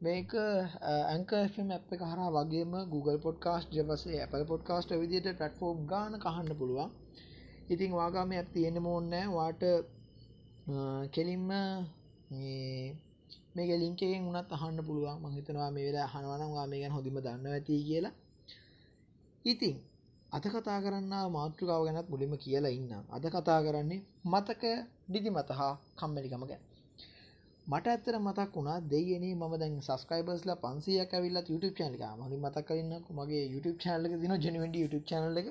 මේක ඇංක අප එක හර වගේම Google පොඩ්කාස්ට් ජපසේ Apple පොඩ්කාස්ට විදිට පටෆෝම් ගාන කහන්න පුළුවන්. ඉතින් වාගාම ඇත් තියෙන මෝන්නෑ වාට කෙලින්ම මේක ලින්කෙන් වුණත් අහන්න පුළුවන්. මහිතනවා මේ වෙලා හනවනවා මේ ගැන හොඳිම දන්න ඇති කියලා. ඉතින් අද කතා කරන්න මාතෘකාව ගැනත් මුලිම කියලා ඉන්න අද කතා කරන්නේ මතක දිදි මත හා කම්මැලිකම ගැන. මට ඇත්තර මතක් වුණා දෙයනේ ම දැන් සස්කයිබස්ල පන්සියක් ඇවිල්ලා YouTube චනක මනි මතක් කරන්න මගේ YouTube චනලක දින ජනවට YouTube චනල එක.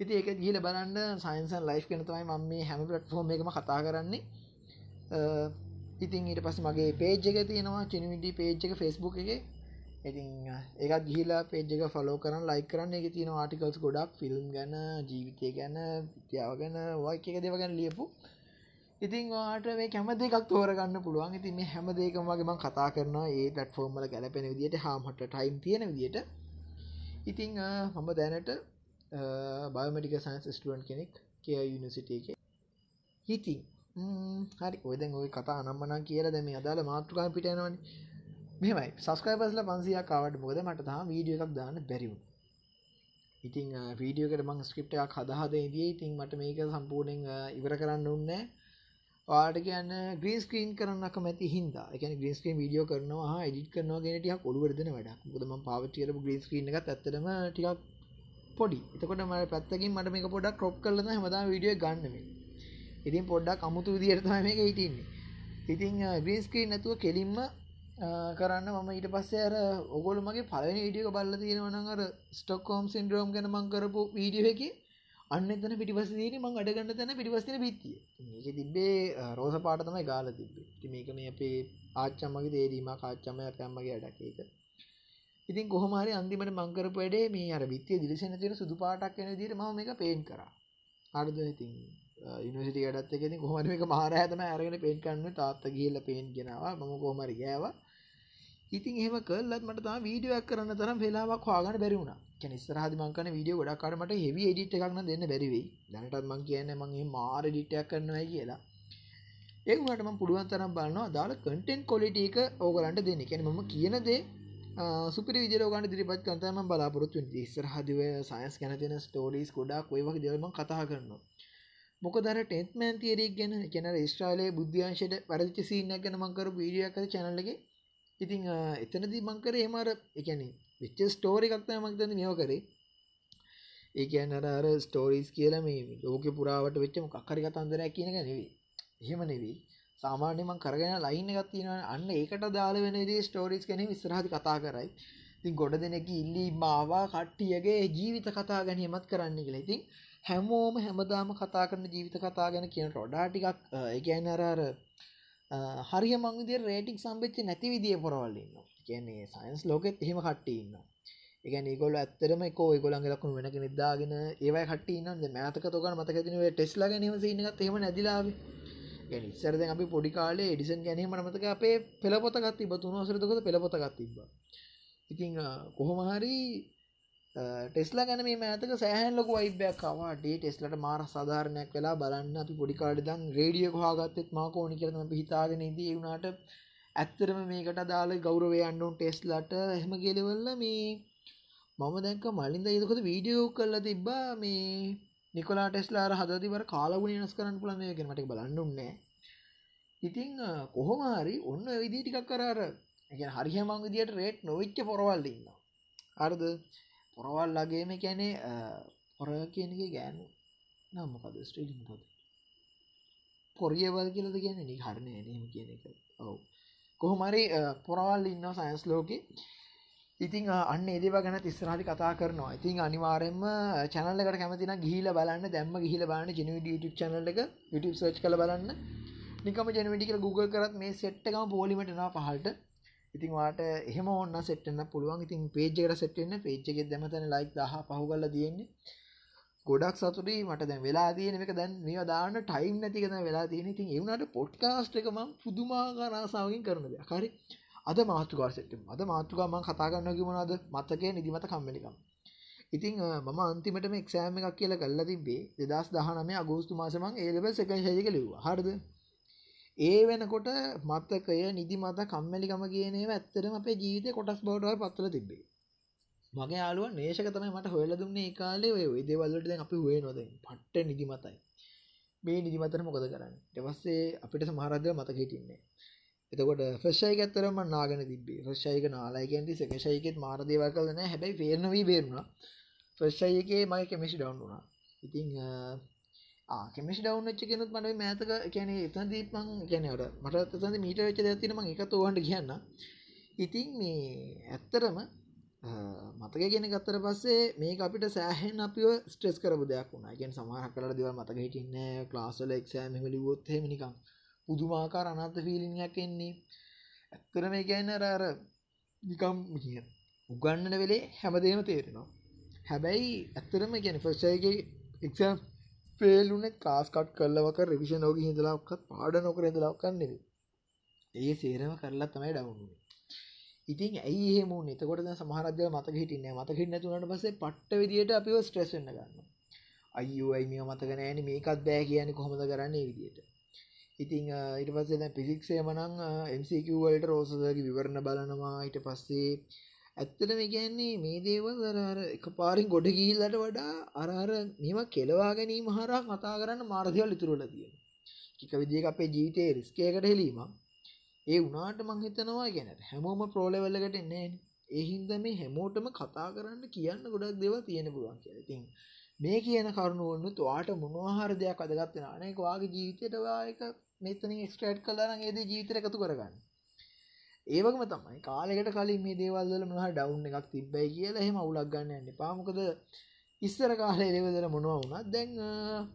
ඉති ඒක ගීල බලන්න සයින්සන් ලයි් කෙනතමයි ම මේ හැම පටෆෝර්ම් එකම කතා කරන්නේ. ඉතින් ඊට පස් මගේ පේජ් එක තියෙනවා චනිවිඩි පේජ් එක ෆෙස්බුක් එක. ඉතින් ඒකත් ගිහිලා පේජ් එක ෆලෝ කරන්න ලයි කරන්න. එක තියෙන ආටිකල්ස් ගොඩක් ෆිල්ම් ගැන ජීවිතය ගැන විද්‍යාව ගැන වයි එක දෙව ගැන ලියපු ඉතින් වාට මේ කැම දෙකක් තෝරගන්න පුළුවන්. ඉතින් මේ හැම දෙකම වගේ මං කතා කරනවා ඒ පටෆෝර්ම්මල ගැලපෙන විදිට හාමට ටයිම් තියෙන විදිට ඉතින් මම දැනට බයමටික සයින්ස් ස්ටුවන් කෙනෙක් කිය යුනිසිට එක. හිතින් හරි. ඔයදැන් ඔය කතා අනම්මනා කියල දැම අදාල මාතෘකාන් පිටයනවන මෙමයි සස්කයිපස්ල පන්සියක් කාවට මොකද? මට තහා වීඩිය එකක් දාන්න බැරිවුණ ඉතින් වීඩියෝකට මං ස්ක්‍රප්ටයක් හදහද දී ඉතින් මට මේක සම්පූර්ණෙන් ඉවර කරන්න උන්නේ වාට කියන්න ග්‍රීන් ස්ක්‍රීන් කරන්නක මැති හිද එක ග්‍රීන් ස්ක්‍රීන් විඩියෝ කරනවා එඩිට කරනවා ගෙනටිය කොළුවරදන වැඩ මුදම පාවිච්චියල ග්‍රීන් ස්ක්‍රීන් එක ඇතරම ටිකක් පොඩි. එතකොට මට පැත්තකින් මට මේක පොඩක් කොප් කරලන හමදා විඩියෝ ගන්නම ඉතින් පොඩ්ඩක් අමුතු විදිරතම මේක හිටින්නේ. ඉතින් ග්‍රීන් ස්ක්‍රීන් නැතුව කෙලින්ම කරන්න මම ඊට පස්සේ අර ඔගොල මගේ පලනි විඩියක බල්ල තියෙනවන අර ස්ටොක්කෝම් සින්ඩ්‍රෝම් ගැන මං කරපු වීඩියෝ එක අන්න එතන පිටිපස තියෙන මං අඩගන්න තැන පිටිපස්තින බිත්තිය මේක තිබ්බේ රෝස පාට තමයි ගාල තිබ්බේ. මේක මේ අපේ ආච්චම්මගේ දේරීම කාච්චම පැම්මගේ අඩක එක ඉතින් කොහමරි අන්තිමට මංකරපු වැඩේ මේ අර බිත්තිය දිලිසෙන තියෙන සුදු පාටක් වෙන විදිහට මම මේක පේන් කරා. හරිද? ඉතින් යුනිසිටි අඩත් එකති කොහමර මේක මහර ඇතම අරගෙන පේන් කන්න තාත්ත ගිල්ල පේන් ගෙනවා. මම කොහමරි ගෑවා. ඉතින් එහම කල්ලත් මට තම වීඩියක් කරන්න තරම් වෙලාවක් හවාගන්න බැරිවුණ කෙනෙස්රහද මංකන වීඩියෝ ගොඩක්කරමට හෙවි එඩිට එකක්න දෙන්න බැරිවෙයි දැනටත් මං කියන්න මගේ මාර ඩිටයක් කරනවයි කියලා. ඒකටම පුළුවන් තරම් බලන්නවා දාල කටෙන් කොලිට එක ඕගලන්ට දෙන්න. කැන ම කියන දේ සුපි විදිරෝගන දිරිපත් කන්තම බලාපොරොත්තු ඉස්සර හදිව සයස් ගැන තියෙන ස්ටෝඩීස් ගොඩක් ඔය වගේ දෙවම කතා කරනවා. මොක දර ටෙන්ත්මෑන් තිේරක් ගැන කැන ස්ට්‍රාලය බුද්ධ්‍යංශයට පරදිච සිීනයක් ගැන මංකර වීඩියක චනලගේ ඉතිං එතනදී මංකර ඒමර එකන විච්ච ස්ටෝරි එකක්තය මක්තන මෙෝ කරේ. ඒ අන්න අර ස්ටෝරිස් කියල මේ ලෝක පුරාවට වෙච්චම කක්කරි කතන්දරයක් කියනක නෙවේ එහෙම නෙවී සාමාන්‍යමං කරගෙන ලයින්න ගත්තින අන්න ඒකට දාල වෙනදී ස්ටෝරිස් කෙනෙ විස්රහති කතා කරයි. තින් ගොඩ දෙනෙක ඉල්ලි මාවා කට්ටියගේ ජීවිත කතා ගැනීමත් කරන්න කියලා. ඉතින් හැමෝම හැමදාම කතා කරන ජීවිත කතා ගැන කියන රොඩා ටිකක් ඒගැන අරර හරිය මංවිදිය රේටික් සම්බච්ච නැති විදිිය පොරවල්ලන්න කියන්නේ සයින්ස් ලෝකෙත් එහෙම කට්ටඉන්න එකන ගොල ඇත්තරම කෝ ගොලන් ලකුණු වෙනක නිදාගෙන ඒවයි කටන්න මෑතක තොකන මතකතිනව ටෙස්ලා ගැනීම සිනකත් එහෙම නැදිලාව ඉස්සරද අපි පොඩි කාලේ එඩිසන් ගැනීම මතක අපේ පෙළපොතගත් තිබ තුනවසරතකොද පෙළපොතගත් තිබ ඉතිං කොහොමහරි ටෙස්ලා ගැන මේ ඇතක සෑහන් ලොක අයිබයක් කවාටේ ටෙස්ලට මාර සාධාරණයක් වෙලා බලන්න අපි පොඩිකාඩදන් රේඩිය හාගත්තෙත් මාකෝනි කරම පිහිතාගෙන දී වුණට ඇත්තරම මේකට දාල ගෞරවය අන්නුන් ටෙස්ලට. එහෙම ගෙලවල්ල මේ මම දැක මලින්ද යදකොද වීඩියෝ කල්ල තිබ්බා? මේ නිකොලා ටෙස්ලාර හදතිවර කාලගුණ නස් කරන්න පුළන්ගෙනමට බලන්නුන්නේ ඉතිං කොහොමහරි ඔන්න විදි ටිකක් කරර හරිහමං විදියට රේට් නොවිච්ච පොරවල්ලඉන්න අර්ද පොරවල්ලගේම කැනේ පොර කියනක ගෑනු නම්මකද ස්ට්‍රීලිම් පොද පොරියවල් කියලද ගැන නි හරණය නම කියන එක. ඔවු. කොහොමරි පොරවල් ඉන්න සයින්ස් ලෝක. ඉතින් අන්න ඒදව ගැන තිස්සරහි කතා කරනවා. ඉතින් අනිවාරෙන්ම චනල්ලකට කැමතින ගිහිල බලන්න දැම්ම ගිහිල බලන්න ජනවිඩ YouTube චනල එක. YouTube සර්ච් කළ බලන්න. නිකම ජනවිඩික Google කරත් මේ සෙට්ටකම පෝලිමටනවා පහල්ට ඉතින් වාට එහෙම ඔන්න සෙට්න්න පුළුවන්. ඉතින් පේජ්ජකට සෙට්න්න පේච්චක දැමතන ලයික් දහ පහු කල්ල තියෙන්නේ. ගොඩක් සතුරී මට දැන් වෙලා තියෙන එක දැන් මේ දාන්න ටයිම් නැතිකද වෙලා තියෙන ඉතින් එවුණට පොට්කාස්ට් එක ම පුදුමාකාරාසාාවකින් කරනද හරි. අද මාතුකා සෙට්ටම් අද මාතුකාම කතාගන්න කිමනද මත්තකය නිදිමත කම්මලිකම්. ඉතින් මම අන්තිමටම එක්ෂෑම එකක් කියල කල්ල තිබේ දෙදස් දහනම අගෝස්තු මාසමන් ඒලබ සකයි ශයක ලිව්වා. හරද? ඒ වෙනකොට මත්තකය නිදි මත කම්මැලිකම කියනව ඇත්තරම අපේ ජීවිතය කොටස් බවටව පත්වල තිබේ මගේ යාලුව නේශක තමයි මට හොයල දුන්නේ ඒ කාලේ ඔය දේවල්ලට දැන් අපි හොය නොද පට්ට නිදි මතයි. මේ නිදිමතර මොකද කරන්න? ටවස්සේ අපිට සමහරදය මතක හිටින්නේ එතකොට ෆ්‍රශ්ෂයක ඇත්තරම නාගෙන තිබේ ෆ්‍රශ්ෂයක නාලායිකන්ති සකෂයකෙත් මාරදේව කලන හැබැයි පේරනවී බේරුණා ෆ්‍රශ්ෂයකේ මයි කෙමිසි ඩවන්් වුණා. ඉතිං කෙමිස් ඩවන්ච්ච කෙනුත් මට මෑතක කියන එතන් දීපන් ගැනට මට තද මීට වෙච්ච ඇතිනම එක තෝහන්ට කියන්න ඉතින් මේ ඇත්තරම මතක ගෙන ගත්තර පස්සේ මේ අපිට සෑහෙන් අපිව ස්ට්‍රෙස් කරපු දෙයක් වුණා. ගෙන් සමහර කලට දෙව මතක හිටින්න ලාසල එක්ෂෑම ලිවොත් හෙමනිකම් පුදුමාකාර අනර්ථ ෆිලිංයක් එන්නේ. ඇත්තර මේ කියන්න රර නිකම් කිය උගන්නන වෙලේ හැමදේම තේරෙනවා. හැබැයි ඇත්තරම ගැන ෆර්ෂයගේ එක්ෂම් පේලුනෙත් කාස්කට් කරලවක රවිෂ නෝක හිදලාක්කත් පාඩ නොකර දලාක්කන්නෙව ඒ සේරම කරලා තමයි ඩවුුණේ ඉතින් ඇයි එහෙමුණ එතකොට සමහරදය මතක හිටින්න මතක හින්නතුනට පසේ පට්ට විදිට අපිව ස්ට්‍රෙස්න්න ගන්න අයෝ අයි මේ මතක නෑන මේකත් බෑ කියන කොහොමද කරන්නේ විදියට? ඉතිං ඉට පස්සේ පිසික්සේ මනං MCQවලට රෝසදගේ විවරණ බලනවා. ඊට පස්සේ ඇත්තට මේ කියන්නේ මේ දේවල් අර එක පාරින් ගොඩ ගිහිල්ලට වඩා අරහර නිම කෙලවා ගැනීම හරා කතා කරන්න මාර්ගවල් ඉතුරල තියෙන එක විදික අපේ ජීවිතය රිස්කයකට හෙලීම ඒ උනාට මං හිතනවා ගැනට හැමෝම ප්‍රෝලෙවල්ලකට එන්නේ එහින්ද මේ හැමෝටම කතා කරන්න කියන්න ගොඩක් දෙව තියෙන පුළුවන් කියලා. ඉතින් මේ කියන කරුණුවන්න තුවාට මොනවාහර දෙයක් අදගත්වෙන අනෙක වාගේ ජීවිතයටවායක මෙතනින් එක්ස්ට්‍රේට් කලාන ඒද ජීවිතර එකතු කරගන්න. ඒවගම තමයි කාලෙකට කලින් මේ දේවල්වල මහ ඩවුන් එකක් තිබ්බයි කියලා එහෙම අවුලක් ගන්න යන්න පාමකද ඉස්සර කාලේ ලෙවදර මොනවා වුණත් දැන්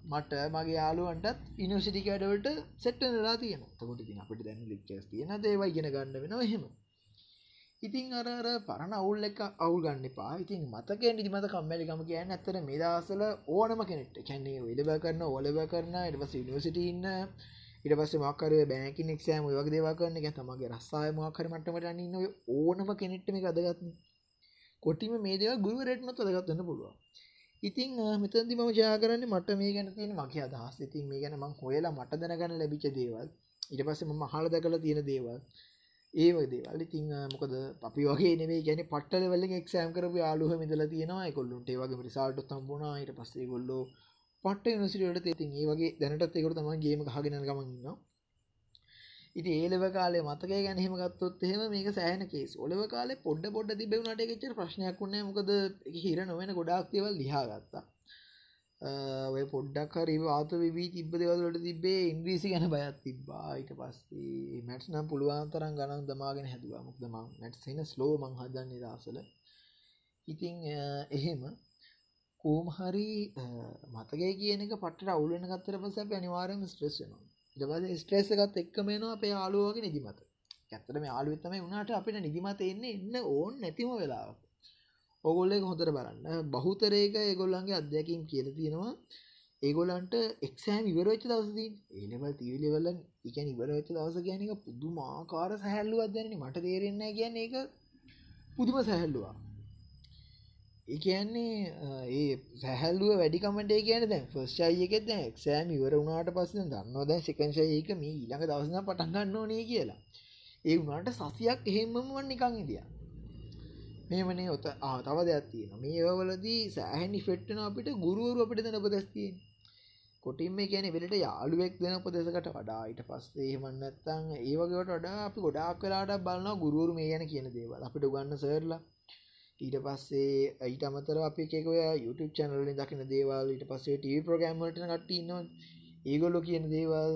මට මගේ යාලුවන්ටත් ඉනිසිටිකඩවලට සෙට්ටනලා තියෙන තකොට ඉතින් අපිට දැන් ලික්කස් තියෙන දේවයි ගෙන ගන්න වෙනවා එහෙම. ඉතින් අර පරණ අවුල් එක අවුල් ගන්න පා ඉතින් මතක නිදි මත කම්මැලිකම කියන්න ඇත්තර මේ දසල ඕනම කෙනෙට කැන්නේ වෙලබ කරන්න ඔලබ කරන්න එටපස නිවසිට ඉන්න ඉට පස්ස මක්කර බෑකි නෙක්ෂෑම වගේ දේවා කරන්න එක තමගේ රස්සාය මක්කර මටමට අන්න ඕනම කෙනෙට්ම අදගත්න. කොටිම මේ දේව ගුරුවරටනොත් අදගත්වන්න පුළුවන්. ඉතින් මෙතන්දි මම ජා කරන්න මට මේ ගැන තියෙන මගේ අදහස්. ඉතින් මේ ගැන මං හොයලා මට දැනගන්න ලැබිච දේවල්. ඉට පස්සේ මම හල දැකල තියෙන දේවල්. ඒ දේවල්. ඉතින් මොකද අපි වගේ නෙවේ ගැන පට්ටල වල එක්ෂෑම් කරපු යාලුහ මිදල තියෙනවා. කොල්ලුන්ට වගේ රිසාල්ට තම්බුණා ඊට පස්සේ ගොල්ලෝ පට නිසිට තිතින් ඒ වගේ දැනටත් එකට තම ගේම හගෙන ගමන්න්න ඉති ඒලව කාලේ මතක ගැනහෙම ගත්තොත් එහෙම මේක සෑන කේස් ඔලව කාලේ පොඩ්ඩ පොඩ්ඩ තිබෙවුණට එකච්චර ප්‍රශ්නයක් වුණේ මොකද හිර නොවෙන ගොඩක් දේවල් ලිහාගත්තා ඔය පොඩ්ඩක් හරි ආත විී තිබ දෙවලට තිබේ ඉන්ද්‍රීසි ගැන බයත් තිබ්බා. ඊට පස්සේ මැට්ස් නම් පුළුවන් තරම් ගණන් දමාගෙන හැදවා. මුක්ද මං මැට් එන ස්ලෝ මං හදන්නේ දසල. ඉතිං එහෙම කෝම හරි මතගේ කියන පට අවුලන ගත්තර පස අනිවාරම ස්ට්‍රෙස් වෙනවා. ඉටපස ස්ට්‍රේස එකත් එක්කමේනවා අපේ ආලුවගේ නිදිමත. ඇත්තටම ආලුවත්තම වුණට අපිට නිදිමත එන්නේ එන්න ඕන් නැතිම වෙලාවක්. ඔගොල්ලෙ හොඳර බලන්න. බහුතරේක ඒගොල්ලන්ගේ අධ්‍යයකින් කියල තියෙනවා. ඒගොලන්ට එක්ෂෑම් ඉවරච්ච දවසදී ඒලවල් තිවිලිවල්ල එකන් ඉවරච්ච දවස කියනක පුදු මාකාර සැහැල්ලු අදැන මට තේරෙන්න කියන්න එක පුදුම සැහැල්ලුවා ඒකන්නේ ඒ සැහල්ලුව වැඩිකමටේ කියන දැ ෆස්්චයියකෙත් දැ එක්ෂෑම් ඉවර වුණට පස්ස දන්නවා දැන් සිකංශයක මේ ඊළඟ දවසන පටන්ගන්න ඕනේ කියලා. ඒ වුණට සසියක් එහෙමම වන් නිකං ඉදිය මේමනේ ඔත ආතව දෙයක් තියෙන මේ ඒවලදී සෑහැනි ෆෙට්ටන අපිට ගුරුවරු අපිට දෙන උපදැස්තියෙන් කොටින්ම කියන වෙලට යාළුවෙක් දෙන උපදෙසකට වඩා ඊට පස්සේ මන්නත්තං ඒවගේට වඩා අපි ගොඩාක් කලාට බලන්න ගුරුවරු මේ යන කියන දේවල්. අපිට ගන්න සරලා ඊට පස්සේ ඊට අමතර අපි එකකව YouTube චැනලින් දකින දේවල් ඊට පස්සේ ටව ප්‍රගම්මට කටන්න ඒගොල්ලො කියන දේවල්.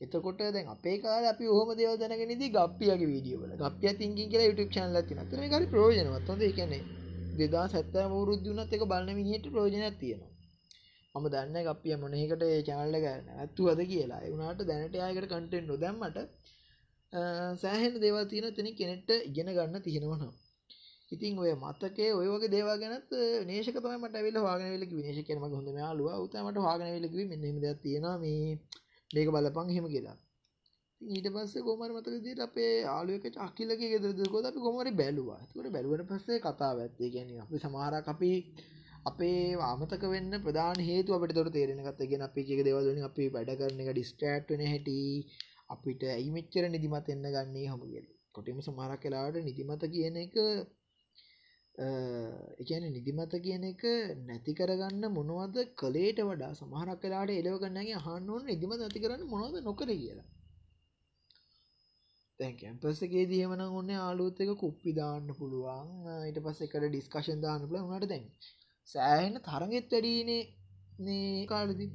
එතකොට දැන් අපේ කාල අපි හොම දේව දැනගෙනදී ගප්පියගේ වීඩියෝල ගප්ිය තිංකින් කියලා YouTube චැනල තින තර කරි ප්‍රෝජනවත් හොඳ එකනෙ දෙදා සැත්ත මුරුද්දුනත් එක බලන්න මිනිට ප්‍රෝජනයක් තියෙනවා. මම දන්න අපිය මොනහකට චානල්ල ගන්න ඇත්තු අද කියලා. එවුණට දැනට අයකට කටෙන්් නොදැම්මට සෑහෙන් දේවල් තියෙන තැනි කෙනෙට්ට ඉගෙන ගන්න තියෙනවනම් ඉතින් ඔය මතකේ ඔය වගේ දේවා ගැනත් නේෂක තමයි මට ඇවිල්ලා හොයාගෙන ඇවිල්ලා කිව්වේ. නේෂක කියන මගේ හොඳ යාළුවා ඌ තමයි මට හොයාගෙන ඇවිල්ලා කිව්වේ මෙන්න මෙහෙම දෙයක් තියෙනවා මේ මේක බලපන් එහෙම කියලා. ඊට පස්සේ කොහමද මතක විදිහට අපේ යාළුවෙක් අකිලගේ ගෙදර දුරකෝද අපි කොහොම හරි බැලුවා. ඒකට බැලුවට පස්සේ කතාව ඇත්තේ කියන්නේ අපි සමහරක් අපි අපේ අමතක වෙන්න ප්‍රධාන හේතු අපිට දොර තේරෙන එකත් ඒ කියන්නේ අපි එක දේවල් වලින් අපි වැඩ කරන එක ඩිස්ට්‍රැක්ට් වෙන හැටි අපිට ඇයි මෙච්චර නිදිමත එන්න ගන්නේ හමුගල කොටිම සමහරක් කලාට නිදිමත කියන එක එකන නිදිමත කියන එක නැති කරගන්න මොනවද කළේට වඩා සමහරක් කලාට එලව ගන්නගේ අහන්න ඕන නිදිම නැති කරන්න මොනවද නොකර කියලා. තැන් කැම්පසගේ දියමන ඔන්න ආලුත් එක කුප්පි දාන්න පුළුවන්. ඊට පස්ස එකට ඩිස්කශන් දාන්න පුළ වනට දැන් සෑහෙන තරගෙත් වැඩීනේ නේ කාලදි.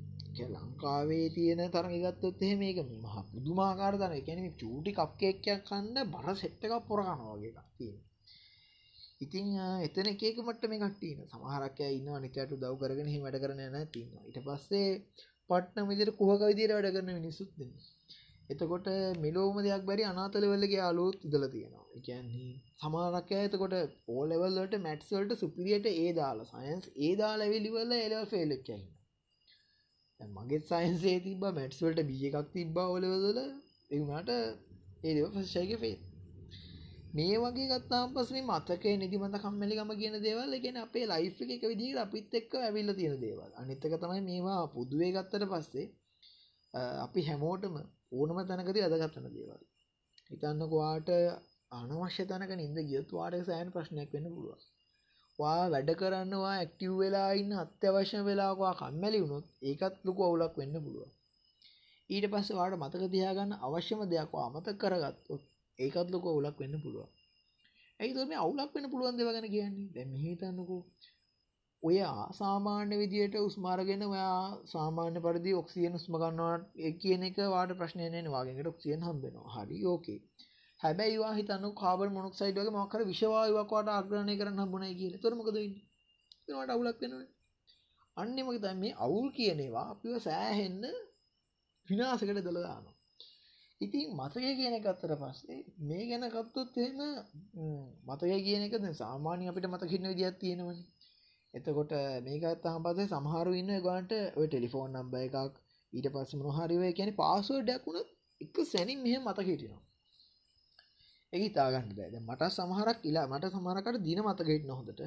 ලංකාවේ තියෙන තරගගත්තොත් එහෙ මේක මහ පුදුමාකාර තන එකැන චූටි කප්කේක්යක් කන්න බර සෙට්ටකක් පොරගනවාගේ එකක් තියෙන ඉතින් එතන එකක මට මේ කට්ටන සමහරක් ඉන්න අනිතයට දව් කරගෙන හිමට කරන න තින්න ඉට පස්සේ පට්න විදිර කුහක විදිර වැඩ කරන මිනිසුත් දෙන්න එතකොට මෙලෝම දෙයක් බැරි අනාතලවල්ලගේ අලුත් ඉදල තියෙනවා. එකන්නේ සමාරක් ඇතකොට ඕලෙවල්ලට මැට්සල්ට සුපිරියට ඒ දාලා සයන්ස් ඒ දාලා වෙලිවල්ල එලව ෆෙල්ලච්චයින්න මගේ සයින්සේ තිබ මැට්ස්වල්ට බිය එකක් තිබ්බා ඔලවදල එවුණට ඒදව ෆස්ෂයික ෆේ මේ වගේ ගත්තාම් පස් මේ මතක නිදිමත කම්මලිකම කියන දේවල් එකෙන අපේ ලයිෆ් එක විදිහට අපිත් එක්ක ඇවිල්ල තියෙන දේවල්. අනිත්තක තමයි මේවා පුදුවේ ගත්තට පස්සේ අපි හැමෝටම ඕනම තැනකති අදගත්තන දේවල්. හිතන්නකවාට අනවශ්‍ය තනක නින්ද ගියත් වාට සෑන් ප්‍රශ්නයක් වෙන්න පුළුවන්. වා වැඩ කරන්නවා ඇක්ටව් වෙලා ඉන්න අත්‍යවශ්‍ය වෙලාවා කම්මැලි වුණොත් ඒකත් ලොකු අවුලක් වෙන්න පුළුව ඊට පස්ස වාට මතක තියාගන්න අවශ්‍යම දෙයක් අමත කරගත්තොත් ඒකත් ලොක ඔවුලක් වෙන්න පුළුවන්. ඇයි මේ අවුලක් වෙන පුළුවන් දෙවගෙන කියන්නේ? දැ හිතන්නකු. ඔය සාමාන්‍ය විදියට උස්මාරගෙන ඔයා සාමාන්‍ය පරිදි ඔක්සියන් උස්මගන්නවාට කියන එක වාට ප්‍රශ්නයනය වාගෙන්ට ඔක්සියන් හම්බෙනවා. හරි ඕකේ. හැබැයිවා හිතන්න කාබල් මොනක් සයිඩගේ මක්කර විශවායවක්වාට ආග්‍රණය කරන්න හම්බුණයි කියල. තොරමකද ට අවුලක් වෙන අන්නෙමක තැන් මේ අවුල් කියනවා අපිව සෑහෙන්න විනාසකට දළදානවා ඉතින් මතකය කියන එකත්තර පස්සේ මේ ගැන කත්තොත් එහෙම මතකය කියන එක සාමාන්‍ය අපිට මතකින්න විදිත් තියෙනවන. එතකොට මේකත් හම්පසේ සමහරු ඉන්න ගන්ට ඔය ටෙලිෆෝන් නම්බ එකක් ඊට පස්ස මොහරිවේ කියන පාසුවඩයක් වුණ එක සැනින් මෙහ මතක හිටිනවා. එක ඉතාගන්න බෑද මට සමහරක් ඉලා මට සමහරකට දින මතකහිට නොහොඳට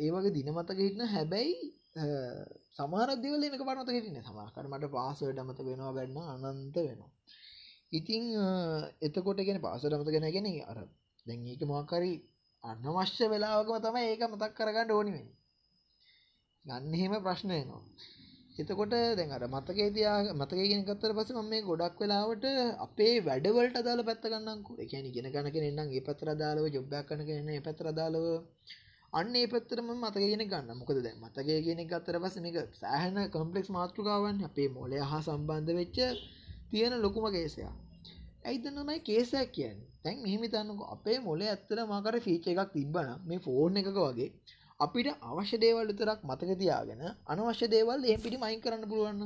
ඒ වගේ දින මතක හිටන හැබැයි සමාරදවල එක පනත හිටන සමහකට මට පාසට අමත වෙනවා ගන්න අනන්ත වෙනවා. ඉතිං එතකොට ගෙන පාසට අමත ගෙන ගෙන අර දැන් ඒක මොකරි අන්නවශ්‍ය වෙලාවකම තමයි ඒක මතක් කරගන්න ඕනිවෙන ගන්න එහෙම ප්‍රශ්නයනවා එතකොට දැන් අර මතකේ තියා මතකේ කියන ගත්තට පස්සේ මම මේ ගොඩක් වෙලාවට අපේ වැඩවලට අදාළ පැත්ත ගන්නම්කෝ. ඒ කියන්නේ ඉගෙන ගන්න කෙනෙක් නම් ඒ පැත්තට අදාළව ජොබ් එකක් කරන කෙනෙක් නම් ඒ පැත්තට අදාළව අන්න ඒ පැත්තට මම මතකේ කියන ගන්න. මොකද දැන් මතකේ කියන එක ගත්තට පස්සේ මේක සෑහෙන කම්ප්ලෙක්ස් මාතෘකාවක් අපේ මොළය හා සම්බන්ධ වෙච්ච තියෙන ලොකුම කේසයක්. ඇයිද නමයි කේසයක් කියන්නේ. දැන් මෙහෙම හිතන්නකෝ අපේ මොළේ ඇත්තට මාකට ෆීචර් එකක් තිබ්බනම් මේ ෆෝන් එකක වගේ අපිට අවශ්‍ය දේවල් විතරක් මතක තියාගෙන අනවශ්‍ය දේවල් ඒ පිටි මයින් කරන්න පුළුවන්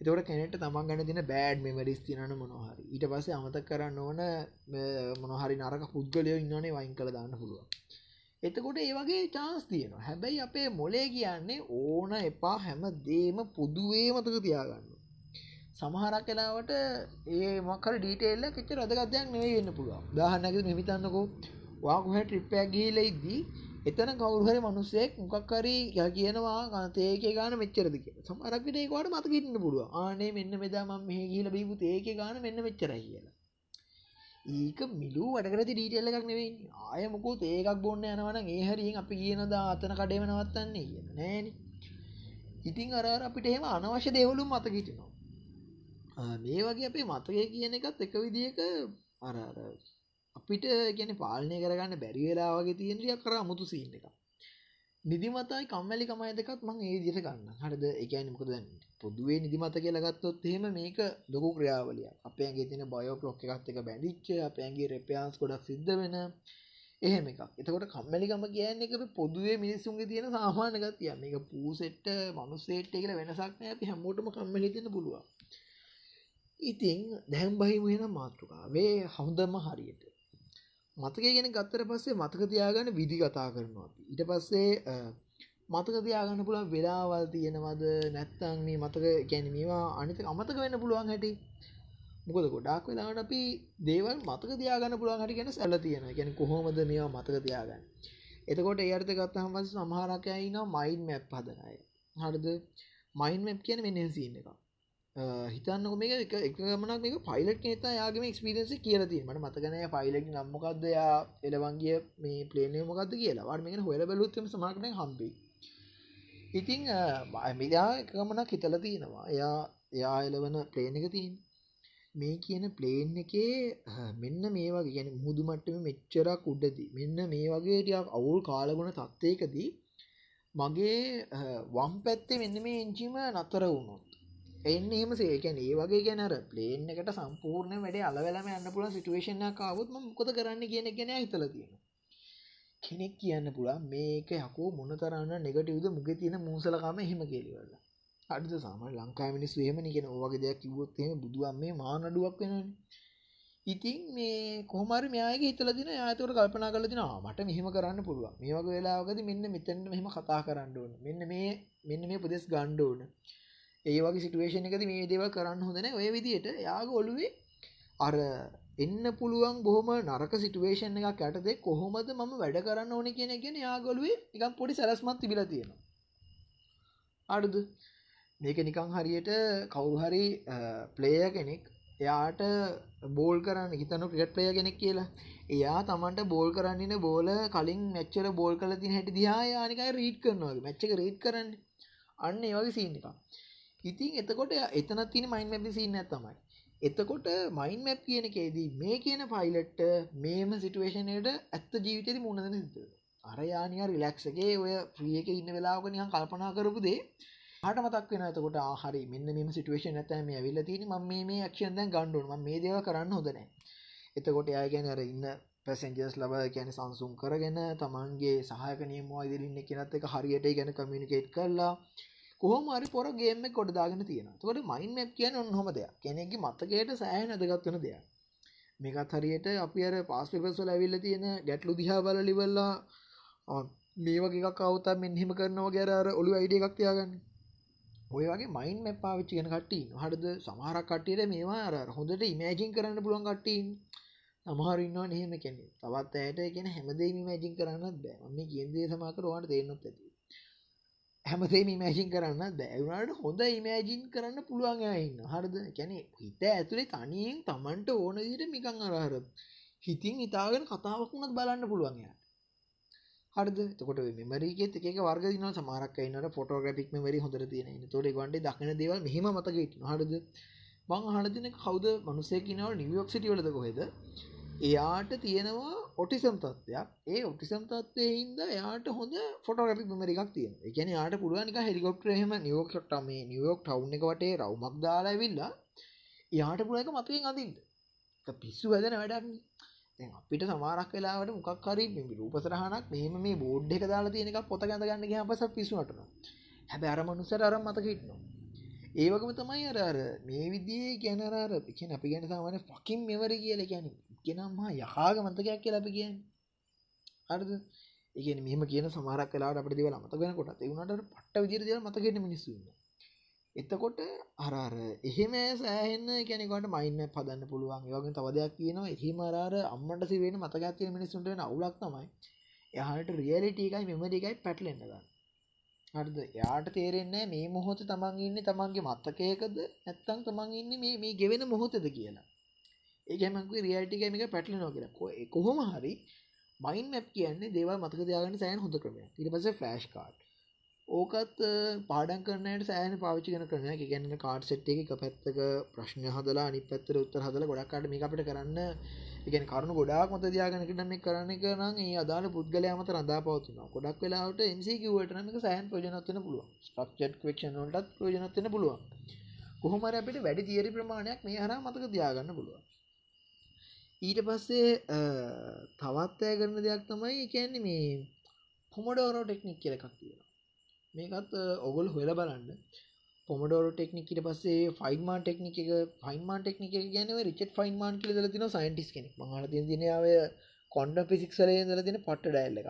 එතකොට කෙනෙක්ට තමන් ගැන දින බෑඩ් මෙමරිස් තියනන මොනහරි ඊට පස්සේ අමතක කරන්න ඕන මොනහරි නරක පුද්ගලයෝ ඉන්නනේ වයින් කළ දාන්න පුළුවන් එතකොට ඒ වගේ චාන්ස් තියෙනවා. හැබැයි අපේ මොලේ කියන්නේ ඕන එපා හැම දේම පුදුවේ මතක තියාගන්න. සමහරක් කලාවට ඒ මක්කර ඩීටේල්ල කෙච්ච රදගත්යක් නෙවෙයි වෙන්න පුළුවන්. දාහන්නක මෙමිතන්නකෝ වාකුහ ට්‍රිප්පයක් ගීල ඉද්දී එතන කවුරුහරි මනුස්සෙක් මොකක්කරි ය කියනවා තේක ගාන මෙච්චරද කිය සමරක්ට ඒකට මතකින්න පුළුව ආනේ මෙන්න මෙදා ම මේ කියල බීපු ඒක ගාන මෙන්න මෙච්චරයි කියලා. ඒක මිලූ වැඩකරති ඩීටල්ල එකක් නෙවෙයි. ආය මොකෝ ඒකක් බොන්න යනවන ඒහරින් අපි කියනද අතන කඩේම නවත්තන්නේ කියන නෑන. ඉතින් අර අපිට එහෙම අනවශ්‍ය දෙවලුම් මතකිටනවා මේ වගේ අපේ මතකය කියන එකත් එක විදික අර අපිට ගැන පාලනය කරගන්න බැරිවෙලා වගේ තියෙනටිය කර අමුතු සින්න එක නිදිමතයි කම්මැලි කමයි දෙකත් මං ඒ දිට ගන්න හටද එකන මොකද පොදුවේ නිදිමත කියලගත්තොත් එහෙම මේක ලොකු ක්‍රියාවලිය අපේගේ තින බයෝ ලොක් එකත් එක බැඳිච්ච අපයන්ගේ රෙපියන්ස් ගොඩක් සිද්ධ වෙන එහෙම එකක්. එතකොට කම්මැලිකම කියන්න එක පොදුවේ මිනිස්සුන්ගේ තියෙන සාමානක තිය මේක පූසෙට්ට මනුස්සේට් කියල වෙනසක් අපි හැමෝටම කම්මලි තින පුළුවන්. ඉතිං දැම් බහිම වෙන මාතෘකාවේ හොඳම හරියට. මතක ගෙන ගත්තර පස්සේ මතක තියාගන්න විදි කතා කරනවා. ඊට පස්සේ මතක තියාගන්න පුළුවන් වෙලාවල් තියෙනවද? නැත්තං මේ මතක ගැන මේවා අනිත අමතක වෙන්න පුළුවන් හැටි? මොකද ගොඩක් වෙලාට අපි දේවල් මතක තියාගන්න පුළුවන් හටි ගැන සැල තියෙන ගැන කොහොමද මේවා මතක තියාගන්න? එතකොට ඒර්ථ ගත්තහම පස් සමහරකයයින මයින් මැප් හදනය හරිද? මයින් මැප් කියන මෙ සින්න එක හිතන්න මේක එක එක ගමනක් මේක පයිලට් නතා යාගේම එක්ස්පිරන්ස කියලති මට මතකනය පයිලට් නම්මකක්ද යා එලවන්ගේ මේ පලේනය මොකක්ද කියලා. වට මේක හොල බැලුත්තම සමක්න හම්බි ඉතිං මිදා එකගමනක් හිතල තියෙනවා. එයා එයා එලවන ප්ලේන එක තින් මේ කියන ප්ලේන් එකේ මෙන්න මේ වගේ ගැන මුදුමට්ටම මෙච්චරක් උඩදී මෙන්න මේ වගේ ටියක් අවුල් කාලගුණ තත්වයකදී මගේ වම් පැත්තේ මෙන්න මේ එංචිම නතර වුණොත් එන්න එම සේකැන ඒ වගේ ගැනර ප්ලේන් එකට සම්පූර්ණ වැඩ අලවෙලම යන්න පුළ සිටුවේෂණ කාවත් මොකොද කරන්න කියන ගෙන හිතල තියෙන කෙනෙක් කියන්න පුළා මේක යකෝ මොනතරන්න නෙගටවද මුග තියෙන මූසලකාම හෙම කෙලිවල අඩ සාම ලංකා මිනිස් වේම නිගෙන ඕවගේ දෙයක් කිවොත්ම බුදුුවන් මේ මානඩුවක් වෙන ඉතින් මේ කොහමර මේයාගේ හිතල දින යාතවට කල්පනා කල දින මට මෙහෙම කරන්න පුළුව මේ වගේ වෙලාවකද මෙන්න මෙතැන්න මෙහෙම කතා කරන්න ඕන. මෙන්න මේ මෙන්න මේ පුදෙස් ගණ්ඩෝන ඒ වගේ සිටුවේෂන් එකද මේ දේවල් කරන්න හොඳන ඔය විදියට යාග ඔලුවේ අර එන්න පුළුවන් බොහොම නරක සිටුවේෂන් එකක් ඇටද කොහොමද මම වැඩ කරන්න ඕන කියන ගෙන යාගොලුවේ එකම් පොඩි සැලස්මත් තිබිල තියෙනවා. අඩුද මේක නිකං හරියට කවුරු හරි ප්ලේය කෙනෙක් එයාට බෝල් කරන්න හිතනු ක්‍රිකට් ප්ලය කෙනෙක් කියලා. එයා තමන්ට බෝල් කරන්නන බෝල කලින් මැච්චර බෝල් කල තින හැට දිහා යානිකයි රීට් කරනවා මච්චක රීට් කරන්න. අන්න ඒවගේ සීන් එක ඉතින් එතකොට එතන තින මයින් මැපි සින්න තමයි. එතකොට මයින් මැප් කියන එකේදී මේ කියන පයිලට්ට මේම සිටුවේෂනයට ඇත්ත ජීවිතති මුණදන සිත අර යානිය රිලක්ෂගේ ඔය ්‍රියක ඉන්න වෙලාවක නිහන් කල්පනා කරපු දේ. හට මතක් වෙන එතකොට ආහරි මෙන්න මෙම සිටුවේෂන් ඇතම ඇවිල්ල තින ම මේ ක්ෂන්ද ගණ්ඩුවන් මේ දේව කරන්න හොදන එතකොට යා ගැන අර ඉන්න පැසෙන්ජස් ලබ කියන සංසුම් කරගෙන තමන්ගේ සහයක නියමවා ඉදිරින්න කෙනත් එක හරියට ගැන කමියනිකේට් කරලා කොහොම හරි පොර ගේම කොට දාගෙන තියෙන තකොට මයින් මැප් කියන ඔන්න හොම දෙයක්. කෙනෙකි මත්තකයට සෑහන අදගත්වන දෙයක්. මේකත් හරියට අපි අර පාස් පිපස්වල ඇවිල්ල තියෙන ගැටලු දිහා බල ලිවල්ලා මේ වගේ කවතා මෙන්හෙම කරනවා ගැර අර ඔලු අයිඩිය එකක් තියාගන්න. ඔය වගේ මයින් මැප් පාවිච්චි කෙන කට්ටී හටද සමහරක් කට්ටියට මේවා අර හොඳට ඉමෑජින් කරන්න පුළුවන් කට්ටීන් සමහරන්නවා නහෙම කෙනෙ තවත් ඇයට කියෙන හැමදේ මැජින් කරන්න බෑ. මේ කියන්දේ සමාකරවාට තේරනොත් ඇති. හැමතේම ඉමෑජින් කරන්න දැවුණට හොඳ ඉමෑජින් කරන්න පුළුවන් ඉන්න. හරද? කැනෙ හිත ඇතුළේ තනියෙන් තමන්ට ඕන දිට මිකං අරහර හිතින් ඉතාගෙන කතාවකුණත් බලන්න පුළුවන් හරද? තකොට මෙමරිකෙත් එක වර්ග දින සමාරක් ඉන්නට ෆොටෝග්‍රපික් මරි හොඳර තියෙන තොට ගන්ඩ දක්න දේවල් මෙහම මතකට හරද? බං හනතින කවද? මනුසයකිනවල් නිවියෝක් සිටිවලද කොහෙද? එයාට තියෙනවා ඔටිසම් තත්වයක් ඒ ඔටිසම් තත්වය හින්ද යාට හොඳ ෆොටෝග්‍රපික් මෙමරිකක් තියෙන එකන යාට පුළුවනික හෙලිකොප්ට හෙම නියෝක්ටම මේ නියෝක් ටව් එක වටේ රවමක් දාලා විල්ලා යාට පුළක මතයෙන් අදින්ට පිස්සු වැදන වැඩක් අපිට සමාරක් වෙලාවට මොකක් හරි රූපසරහනක් මෙහම මේ බෝඩ් එක දාලා තියෙන එක පොත ගඳ ගන්න පස පිසුනටන හැබ අර මනුසර අරම් මතකහිටනවා ඒවකම තමයි අර අර මේ විදිේ ගැනරර පිකෙන අපි ගැන සාමන ෆකින් මෙවර කියල ගැන ගෙනම්මා යහාග මතකයක් කියල අපි කියන්න. අරද ඒ මෙම කියන සමාරක් කලාට අපට දෙවල මතගෙන කොට එවුණට පට්ට විදිර දෙව මතගෙන මිනිස්සුන්න එතකොට අරර එහෙම සෑහන්න කැනෙකට මයින්න පදන්න පුළුවන්. ඒවගේ තවදයක් කියනවා. එහිමරාර අම්මට සිවෙන මතකත්තිය මිනිස්සුන්ට අවුලක් තමයි එහට රියලිටකයි මෙමරිකයි පැටලෙන්න ගන්න. හරිද? යාට තේරෙන්නේ මේ මොහොත තමන් ඉන්න තමන්ගේ මත්තකයකද නැත්තං තමන් ඉන්න මේ මේ ගෙවෙන මොහොතද කියලා. ඒකමක රියල්ටිකමික පැටලි නෝ කියලා. කොහොම හරි මයින් මැප් කියන්නේ දේවල් මතක දයාගන්න සෑන් හොඳ ක්‍රමය ඉට පස ෆලස්් කාඩ් ඕකත් පාඩන් කරනයට සෑන පාවිචි කන කරන ගැන්න කාඩ් සෙට් එක පැත්තක ප්‍රශ්න හදලා අනි පැත්තර උත්තර හදල ගොඩක්කාට මේ අපට කරන්න ඉගෙන කරුණු ගොඩක් මත දයාගෙන කරන්න කරන කරන ඒ අදාල පුද්ගල මත රඳා පවතුන ගොඩක් වෙලාට MCකවට නක සෑන් ප්‍රජනත්වන පුළුව ස්ට්‍රක්චට් කක්ෂනටත් ප්‍රජනත්වන පුළුවන්. කොහොමර අපිට වැඩි තිේරි ප්‍රමාණයක් මේ හර මතක දයාගන්න පුළුවන්. ඊට පස්සේ තවත් ඇය කරන දෙයක් තමයි කියන්නේ මේ පොමඩෝරෝ ටෙක්නික් කියලකක් තියෙන මේකත් ඔගොල් හොල බලන්න. පොමඩෝර ටෙක්නිකට පස්සේ ෆයින්මාන් ටෙක්නික ෆයින්මාන් ටෙක්නික ගැනව රිචට ෆයින්මාන් කියල දල තින සයින්ටිස් කෙනෙක්. මහල දිනාව කොන්ඩ පිසික්සලය දල තින පට්ට ඩැල්ල එක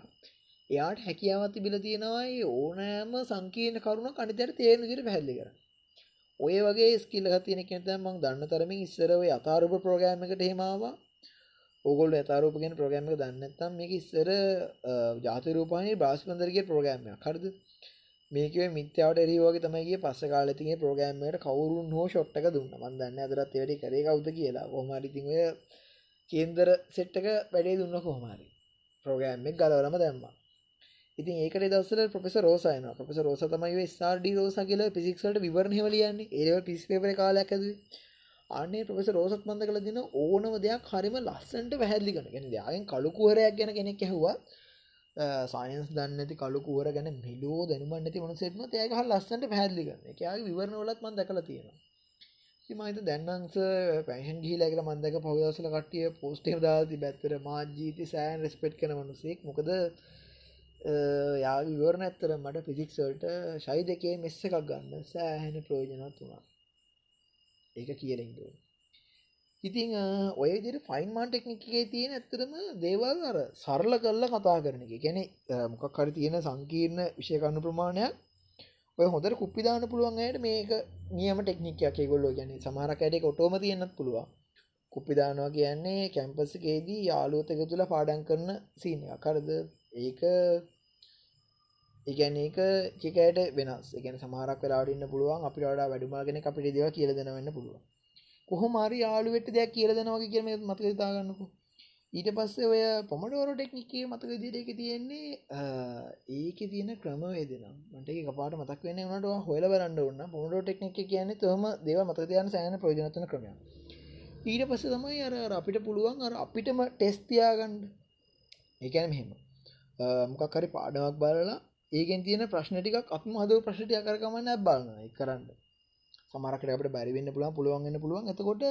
එයාට හැකියාවත් තිබිල තියෙනවයි ඕනෑම සංකීර්ණ කරුණ කනිතයට තේරන දිර පැල්ලි කර ඔය වගේ ස්කිල්ල තියන කෙත මං දන්න තරමින් ඉස්සරව අතාරූප ප්‍රෝගෑම එකට හෙමාවා ඔගොල් ඇතාරූපගෙන ප්‍රෝගෑම දන්නත්තම් මේක ඉස්සර ජාතරූපානයේ බාස්පන්දරගේ ප්‍රෝගෑම්ය කරද මේක මිත්‍යාවට එරිවගේ තමයිගේ පස්ස කාලතිගේ ප්‍රෝගෑම්මට කවරුන් හෝ ෂොට්ටක දුන්න. මන්දන්න අදරත් එවැඩි කරේ කවුද කියලා. හොමරිතිය කේන්දර සෙට්ටක වැඩේ දුන්න කොහොමරි ප්‍රෝගෑම්මක් ගලවලම දැම්මා. ඉතින් ඒකට දවසල පොපෙස රෝසයන පොපෙස රෝස තමයි ස්ාර්ඩි රෝස කියල පිසික්ට විවරණ හවලියන්නේ ඒව පිස්පේපර කාලයක් ඇද අනේ පොපෙස රෝසත් මන්ද කළ දින ඕනම දෙයක් හරිම ලස්සන්ට පැහැදිලි කන ගෙන යාගෙන් කළුකුවරයක් ගැන කෙනෙක් ඇහවා සයින්ස් දන්නති කළුකුවර ගැන මිලෝ දැනුමන් නැති මනසෙත්ම ඒයක හල් ලස්සට පැහැදිලි කරන එකයාගේ විවරණ වලත් මන් දැකල තියෙනවා. මහිත දැන්නන්ස පැෂන් ගිහිලැකල මන්දක පවදසල කටිය පෝස්ටේ දාති බැත්තර මාජීති සෑන් රෙස්පෙට් කන මනුසෙක්. මොකද යා විවරණ ඇත්තර මට පිසික්සල්ට ශයි දෙකේ මෙස්ස එකක් ගන්න සෑහෙන ප්‍රයෝජනත් වුණා. ඒක කියලෙන්දුව ඉතිං ඔය දිර ෆයින්මාන් ටෙක්නිකේ තියෙන ඇත්තරම දේවල් අර සරල කරලා කතා කරන එක. ගැන මොකක් හරි තියෙන සංකීර්ණ විෂයකන්නු ප්‍රමාණයක් ඔය හොඳට කුප්පිදාන පුළුවන්යට මේක නියම ටෙක්නිකයක් ගොල්ලෝ ගැන සමහරක ඇඩ ඔටෝම තියන්නත් පුළුවන්. කුප්පිදානවා කියන්නේ කැම්පසකේදී යාලුවතක තුළ පාඩන් කරන සීනය කරද ඒක ඒගැන ඒක චිකයට වෙනස්. එකන සමහරක් වෙලාඩින්න පුළුවන් අපි ඩා වැඩුමාගෙන අපිට දෙව කියල දෙනවන්න පුළුවන්. කොහොමරි යාලුවෙට දෙයක් කියල දෙනවගේ කියම මතක තාගන්නකු ඊට පස්සේ ඔය පොමඩෝර ටෙක්නිකේ මතක දිරක තියෙන්නේ ඒක තියෙන ක්‍රමවේදනම් මට කපාට මතක් වෙන්න වනට හොල බරන්න ඔන්න පොමඩෝ ටෙක්නික කියන්නේ තොම දේව මතකයන සෑන ප්‍රයෝජනතන ක්‍රමය ඊට පස්ස තමයි අර අපිට පුළුවන් අර අපිටම ටෙස්තියාගන්ඩ ඒකැන මෙහෙම. මොකක්හරි පාඩමක් බලලා ඒකෙන් තියෙන ප්‍රශ්න ටිකක් අපි හද ප්‍රශ්ටිය කරකමන්න බලන්න කරන්න. සමරකට අපට බැරිවෙන්න පුළුවන් පුළුවන්ගන්න පුළුවන්. එතකොට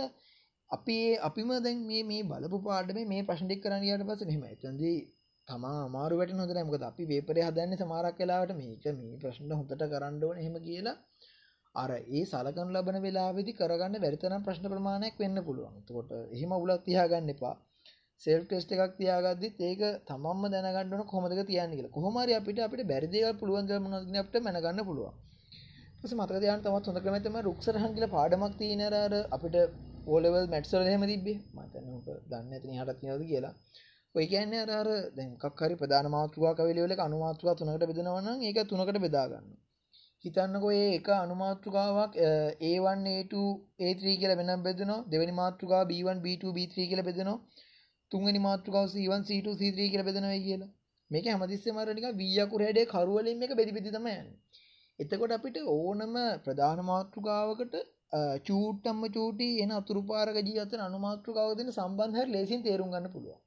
අපි අපිම දැන් මේ මේ බලපු පාඩම මේ ප්‍රශ්ටික් කරන්නට පස මෙම ඇතන්දී තමා අමාරුවට නොද? මකද අපි වේපරය හදන්න සමාරක් කලාවට මේක මේ ප්‍රශ්න හොඳට කරන්නඩුවන හෙම කියලා. අර ඒ සලකන් ලබන වෙලාවෙදි කරගන්න වැරිතරම් ප්‍රශ්න ප්‍රමාණයක් වෙන්න පුළුවන්. කොට එහෙම උලත් තියාගන්න එපා. සෙල් ටෙස්ට එකක් තියාගදදිත් ඒක තමම දැනගන්නන කොමදක තියන්න කියල. කොහමරි අපිට අපිට බැරිදිව පුළුවන් මනගෙන අපට මැනගන්න පුළුවන්. පස මතකදයන් තමත් හොඳ ක්‍රමතම රුක්සරහන් කියල පාඩමක් තියනරර අපිට ඕලෙවල් මැට්සල් හෙම තිබේ මතනක දන්න ඇතින හටත් නද කියලා. ඔය කියන්නේ අර දැකක්හරි ප්‍රධාන මාතෘවා කවලවල අනුමාතුවා තුනකට බෙදනවන්න ඒක තුනකට බෙදාගන්න හිතන්නකො ඒ එක අනුමාතෘකාවක් ඒවන්ඒ ඒ කියල වෙන බෙදන දෙවනි මාතෘකා B1 B2 B3 කියල බෙදනවා. තුන්ගනි මාතෘකාව සීවන් සීට සීත්‍රී කියල බෙදනයි කියලා. මේක හමතිස්ස මරනික වීයකුර හැඩේ කරුවලින් එක බෙදිපිති තමයන් එතකොට අපිට ඕනම ප්‍රධාන මාතෘකාවකට චූට්ටම්ම චූටි එන අතුරු පාරක ජී අතර අනුමාතෘකාව දෙන සම්බන්ධර ලේසින් තේරුම් ගන්න පුළුවන්.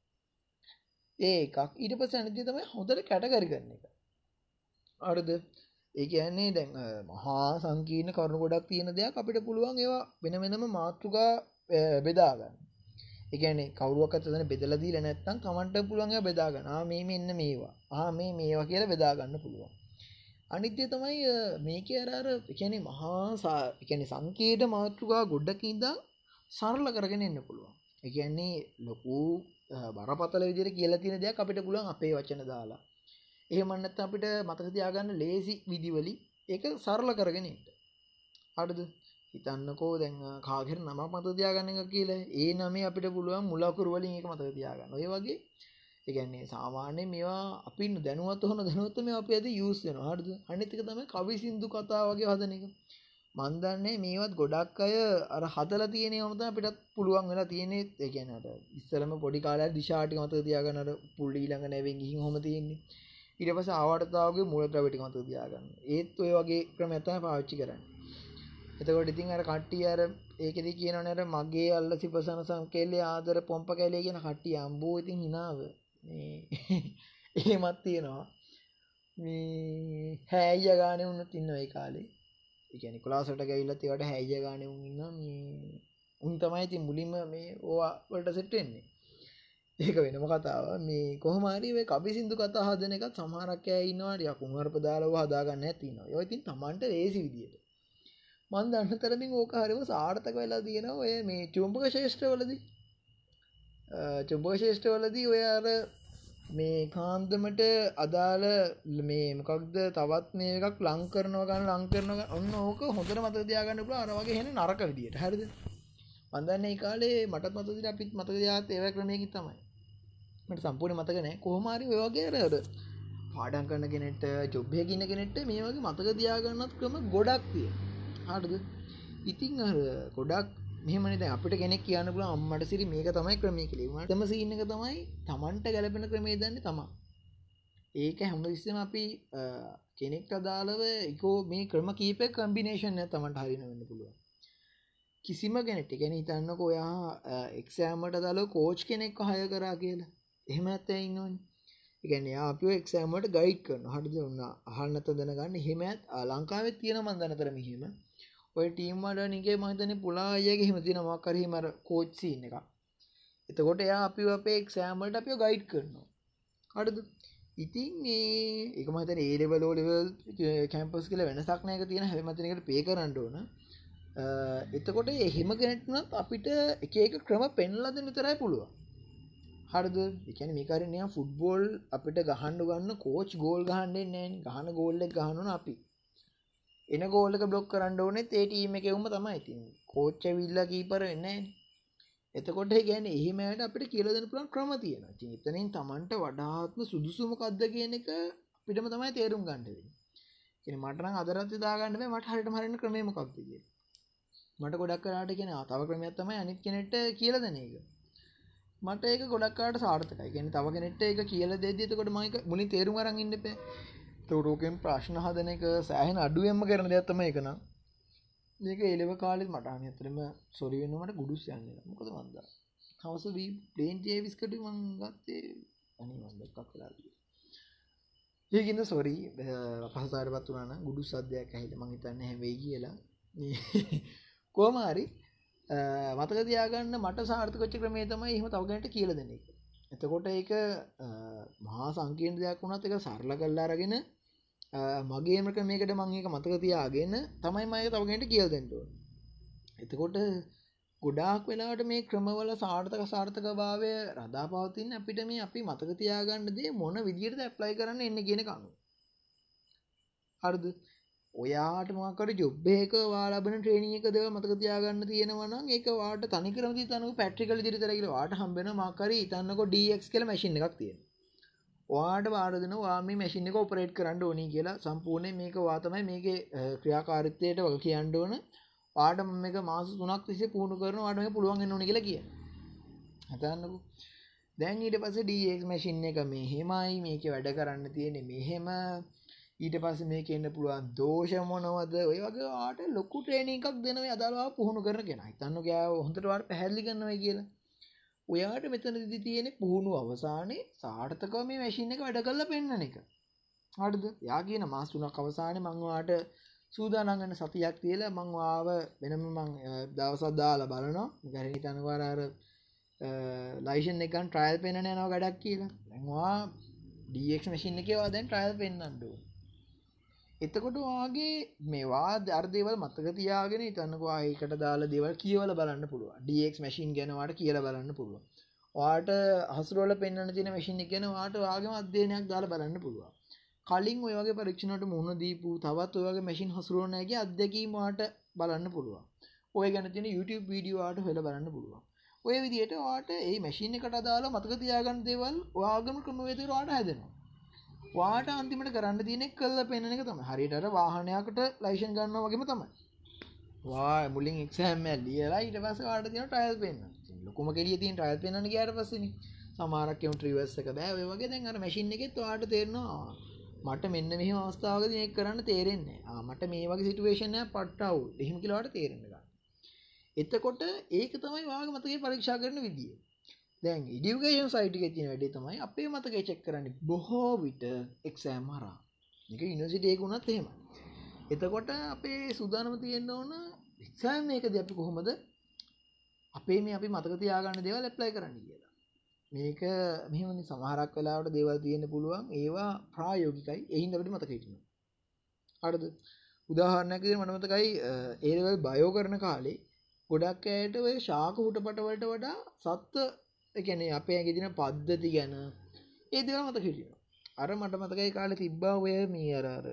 ඒකක් ඊට පස ඇනති තමයි හොඳට කැටකරි කරන එක. අඩද ඒ කියන්නේ දැන් මහා සංකීර්ණ කරුණු ගොඩක් තියෙන දෙයක් අපිට පුළුවන් ඒවා වෙන වෙනම මාතෘකා බෙදාගන්න එකන කවරුවක් අතන බෙදලදී නැත්තම් කමන්ට පුළුවන් බෙදාගන්න. මේ මෙන්න මේවා. ආ මේ මේවා කියලා බෙදාගන්න පුළුවන්. අනිත්‍ය තමයි මේක අරර එකන මහා එකන සංකේට මාතෘකා ගොඩ්ඩකින්දා සරල කරගෙන එන්න පුළුවන්. එකන්නේ ලොකු බරපතල විදිර කියලා තියෙන දෙයක් අපිට පුළුවන් අපේ වචන දාලා. එහෙමන්නත් අපිට මතකතියාගන්න ලේසි විදිවලි ඒක සරල කරගෙනට අඩද? හිතන්නකෝ දැන් කාගෙර නම මත තියාගන්න එක කියල. ඒ නමේ අපිට පුළුවන් මුලකුරුවලින් එක මත තියාගන්න. ඔය වගේ. එකන්නේ සාමාන්‍ය මේවා අපි දැනුවත් හොන දැනුවත්ත මේ අප ඇද යුස්සෙන හඩද අනිතික තම කවි සිින්දු කතා වගේ හදන එක. මන්දන්නේ මේවත් ගොඩක් අය අර හදල තියෙන මත අපිටත් පුළුවන් වෙලා තියෙනෙ එකනට ඉස්සලම පොඩි කාල දිශාටි මත තියාගන්නට පුල්ලි ළඟ නැවෙන් ගිහි හොම තියෙන්නේ. ඉට පස ආවටතාවගේ මුලත්‍රවිටි මත තියාගන්න. ඒත් ඔය වගේ ක්‍රම ඇතම පාච්චි කරන්න. එතකොට ඉතින් අර කට්ටිය අර ඒකෙදි කියනවනේ අර මගේ අල්ල සිපසන සංකේලේ ආදර පොම්ප කැලේ කියන කට්ටිය අම්බෝ ඉතින් hinaව. මේ එහෙමත් තියෙනවා. මේ හැයිය ගානේ උන්නත් ඉන්නවා ඒ කාලේ. ඒ කියන්නේ ක්ලාසට ගිහිල්ලා ඒවට හැයිය ගානේ උන් ඉන්නවා. මේ උන් තමයි ඉතින් මුලින්ම මේ ඕවා වලට සෙට් වෙන්නේ. ඒක වෙනම කතාව මේ කොහොම හරි ඔය කබි සින්දු කතා හදන එකත් සමහරක් අය ඉන්නවා. ටිකක් උන්වරප දාලා හදාගන්න නැති ඉන්නවා. ඒවා ඉතින් Tamanට ලේසි විදියට. මන් දන්න තරමින් ඕක හරිම සාර්ථක වෙලා තියෙන ඔය මේ චුම්පක ශේෂ්ඨවලදී චුම්පක ශේෂ්ඨවලදී ඔය අර මේ කාන්දමට අදාළ මේ මොකක්ද තවත් මේ එකක් ලං කරනවා ගන්න ලං කරනවා ඔන්න ඕක හොඳට මතක තියාගන්න පුළුවන්. අර වගේ හෙන නරක විදියට. හරිද? මන් දන්නේ ඒ කාලේ මටත් මතක තියෙන අපිත් මතක තියාගත්ත ඒවා ක්‍රමයකින් තමයි. මට සම්පූර්ණ මතක නැහැ කොහොම හරි ඔය වගේ අර පාඩන් කරන කෙනෙට ජොබ්ය කියන කෙනෙට මේ වගේ මතක තියාගන්නත් ක්‍රම ගොඩක් තිය හටද? ඉතිං අර ගොඩක් මෙමනට අපට කෙනෙක් කියන්න පුල අම්මට සිරි මේක තමයි ක්‍රමය කිලීමට තම සින්න එක තමයි තමන්ට ගැලපෙන ක්‍රමේ දන්න තමා ඒක හැම විස්සම අපි කෙනෙක්ට අදාළව එකෝ මේ ක්‍රම කීප කම්බිනේෂන් තමන්ට හරින වෙන්න පුළුව කිසිම කෙනෙට ගැන හිතන්නක ඔයා එක්සෑමට දාල කෝච් කෙනෙක් හය කරා කියලා. එහෙම ඇත්ත ඉන්නවන්. ගැන අප එක්සෑමට ගයිඩ් කරන හටද ඔන්න අහන්නත දැනගන්න. හෙමත් ලංකාවෙත් තියෙන මන්දනතර මෙහෙම ඔය ටීම් වඩනගේ මහිතන පුලා අයගේ හිමතින මක්කරහි මර කෝච්සින්න එක එතකොට එයා අපි අපේ එක්සෑමට අපිෝ ගයිඩ් කරනවා. හඩද ඉතින් මේ එක මත ඒඩවලෝලවල් කැම්පස් කියල වෙනසක් නෑක තියෙන හැමතිනකට පේ කරන්න ඕන. එතකොට එහෙම කෙනෙක්නත් අපිට එක එක ක්‍රම පෙන්ලද විතරයි පුළුව හරද? එකන මේකරනය ෆුට්බෝල් අපිට ගහන්ඩ ගන්න කෝච් ගෝල් ගහන්ඩෙන් නෑන්. ගහන ගෝල්ලෙක් ගහනුන අපි. එන ගෝලක බ්ලොක් කරන්න ඕනේ තේටීම එකවුම තමයි. ඉතින් කෝච්ච විල්ල කීපර වෙන්න එතකොට ගැන එහෙමට අපිට කියලදන පුළන් ක්‍රම තියෙන චිතනින් තමන්ට වඩාත්ම සුදුසුමකක්ද කියන එක පිටම තමයි තේරුම් ගන්නඩ එන මටන අදරත් දාගන්න මට හරිට හරන ක්‍රමමකක්තිය මට ගොඩක් කරාට කියෙන තව ක්‍රමයක් තමයි අනිත් කෙනෙට කියල දෙන එක. මට ඒක ගොඩක්කාට සාර්ථකයි. ගැන තව කෙනෙට එක කියල දෙදතකොට මයික මුලි තේරුම් අරන් ඉන්නපේ තෝරෝකෙන් ප්‍රශ්න හදන එක සෑහෙන අඩුවෙන්ම කරන දෙයක්ත්තම එකන මේක එලෙව කාලෙත් මටාන ඇතරම සොරිවෙන්නමට ගුඩුස් යන්න මොකද වන්ද හවස පලේන්ටේ විස්කට මං ගත්තේ අනි වන්දක් කලාදී ඒකින්ද සොරී පහසාර පත් වන ගුඩු සද්‍යයක් ඇහිට මහිතන්න හැවෙයි කියලා. කෝමාරි මතක තියාගන්න මට සාර්ථකච්ච ක්‍රමේ තමයි එහම තවගැනට කියල දෙන එක. එතකොට ඒක මහා සංකීර්ණ දෙයක් වුණත් එක සරල කල්ලා අරගෙන මගේම ක්‍රමයකට මං එක මතක තියාගෙන තමයි මය තවගෙන්ට කියල් දෙෙන්ටුව එතකොට ගොඩාක් වෙලාට මේ ක්‍රමවල සාර්ථක සාර්ථක භාවය රදා පවතින් අපිට මේ අපි මතක තියාගන්න දේ මොන විදියට ඇප්ලයි කරන්න එන්න ගෙන කනු හරද? ඔයාට මකට ජොබ්බේක වාලාබන ට්‍රේනියක දෙව මතක තියාගන්න තියෙනවන ඒක වාට තනිකරම තනු පැට්‍රිකල් දිරිතරගේ වාට හම්බෙන මකර ඉතන්නක ඩක් කල මැසින් එකක් තියෙන වාට වාරදන වාම මැසින් එක ඔපරේට් කරන්න ඕනි කියලා. සම්පූර්ණය මේක වාතමයි මේක ක්‍රියාකාරිත්තයට වල කියන්න ඕන. පාට මේක මාස තුනක් තිසේ පුහුණු කරන වාටම පුළුවන් නොනි කියලා කිය. හතන්නකු. දැන් ඊට පස ඩක් මැසින් එක මේ හෙමයි මේක වැඩ කරන්න තියෙන මෙහෙම. ඊට පස්ස මේක එන්න පුළුවන් දෝෂ මොනවද? ඔය වගේ ආට ලොකු ට්‍රේණ එකක් දෙනව අදාලා පුහුණු කරගෙන හිතන්න ගෑව හොඳටවාට පැහැදිලි කරනව කියලා. ඔයාට මෙතන දි තියෙන පුහුණු අවසානයේ සාර්ථකව මේ මැසින් එක වැඩ කල්ල පෙන්න්න එක. හටද යා කියන මාස්තුනක් අවසානය මංවාට සූදානගන්න සතියක් කියලා මංවාව වෙනම මං දවසත් දාලා බලනවා. ගැරහි තනවාරාර ලයිෂන් එකන් ට්‍රයිල් පෙන්න්න යනවා ගඩක් කියලා. ඇවා ඩක් මසින් එකවා දැන් ට්‍රයිල් පෙන්න්නඩුව එතකොට වාගේ මේවා දර්දේවල් මතක තියාගෙන තන්නකවා ඒකට දාලා දෙවල් කියවල බලන්න පුළුව ඩක් මසින් ගැනවාට කියල බලන්න පුළුව වාට හසුරුවල පෙන්න්න තින මසින් ගැන වාට වාගේ අධ්‍යයනයක් දාලා බලන්න පුළුව කලින් ඔයගේ පරීක්ෂණට මුණ දීපු තවත් ඔයගේ මැසින් හසුරුවනෑගේ අත්දැකීමට බලන්න පුළුව ඔය ගැන තින YouTube වීඩියවාට හොල බලන්න පුළුව ඔය විදියට වාට ඒ මැසින් එකට දාලා මතක තියාගන්න දේවල් වාගම ක්‍රමවේදරවාට හැදෙනවා. වාට අන්තිමට කරන්න තියනෙ කල්ල පෙනෙන එක තම හරිටර වාහනයකට ලයිෂන් ගන්න වගේම තමයි. වා මුලින් එක්ෂෑම ලියලා ඊට පස වාට තින ටයිල් පෙන්න්න ලොකුම කෙලිය තින් ටයිල් පෙන්න්න කියට පස්සන. සමාරක්කම ට්‍රීවස්සක බෑ. වගේ දැන් අර මැසින් එකෙත් වාට තේරනවා. මට මෙන්න මෙහ අවස්ථාවක දෙයක් කරන්න තේරෙන්නේ මට මේ වගේ සිටුවේෂනය පට්ටව් දෙහිම කියලාට තේරෙන එතකොට ඒක තමයි වාග මතගේ පරීක්ෂා කරන විදිිය. දැන් ඉඩියගේෂන් සයිටික තින වැඩේ තමයි අපේ මතකේ චෙක් කරන්න බොහෝ විට එක්සෑම් හරා එක ඉනිසිටේකුණත් එහෙම. එතකොට අපේ සුදානම තියෙන්න්න ඕන එක්සෑම් මේකද අපි කොහොමද අපේ මේ අපි මතක තියාගන්න දේවල් එප්ලයි කරන්න කියලා. මේක මෙහමනි සමහරක් වෙලාවට දේවල් තියෙන පුළුවන්. ඒවා ප්‍රායෝගිකයි. එහින්දට මතක හිටන අඩද උදාහරණයකද මනමතකයි ඒවල් බයෝ කරන කාලේ ගොඩක් ඇයට ඔය ශාක හුට පටවලට වඩා සත්ව එකැන අපේ ඇගෙදින පද්ධති ගැන. ඒදව මත හිටිය අර මට මතකයි කාල තිබ්බා ඔය මේ අරර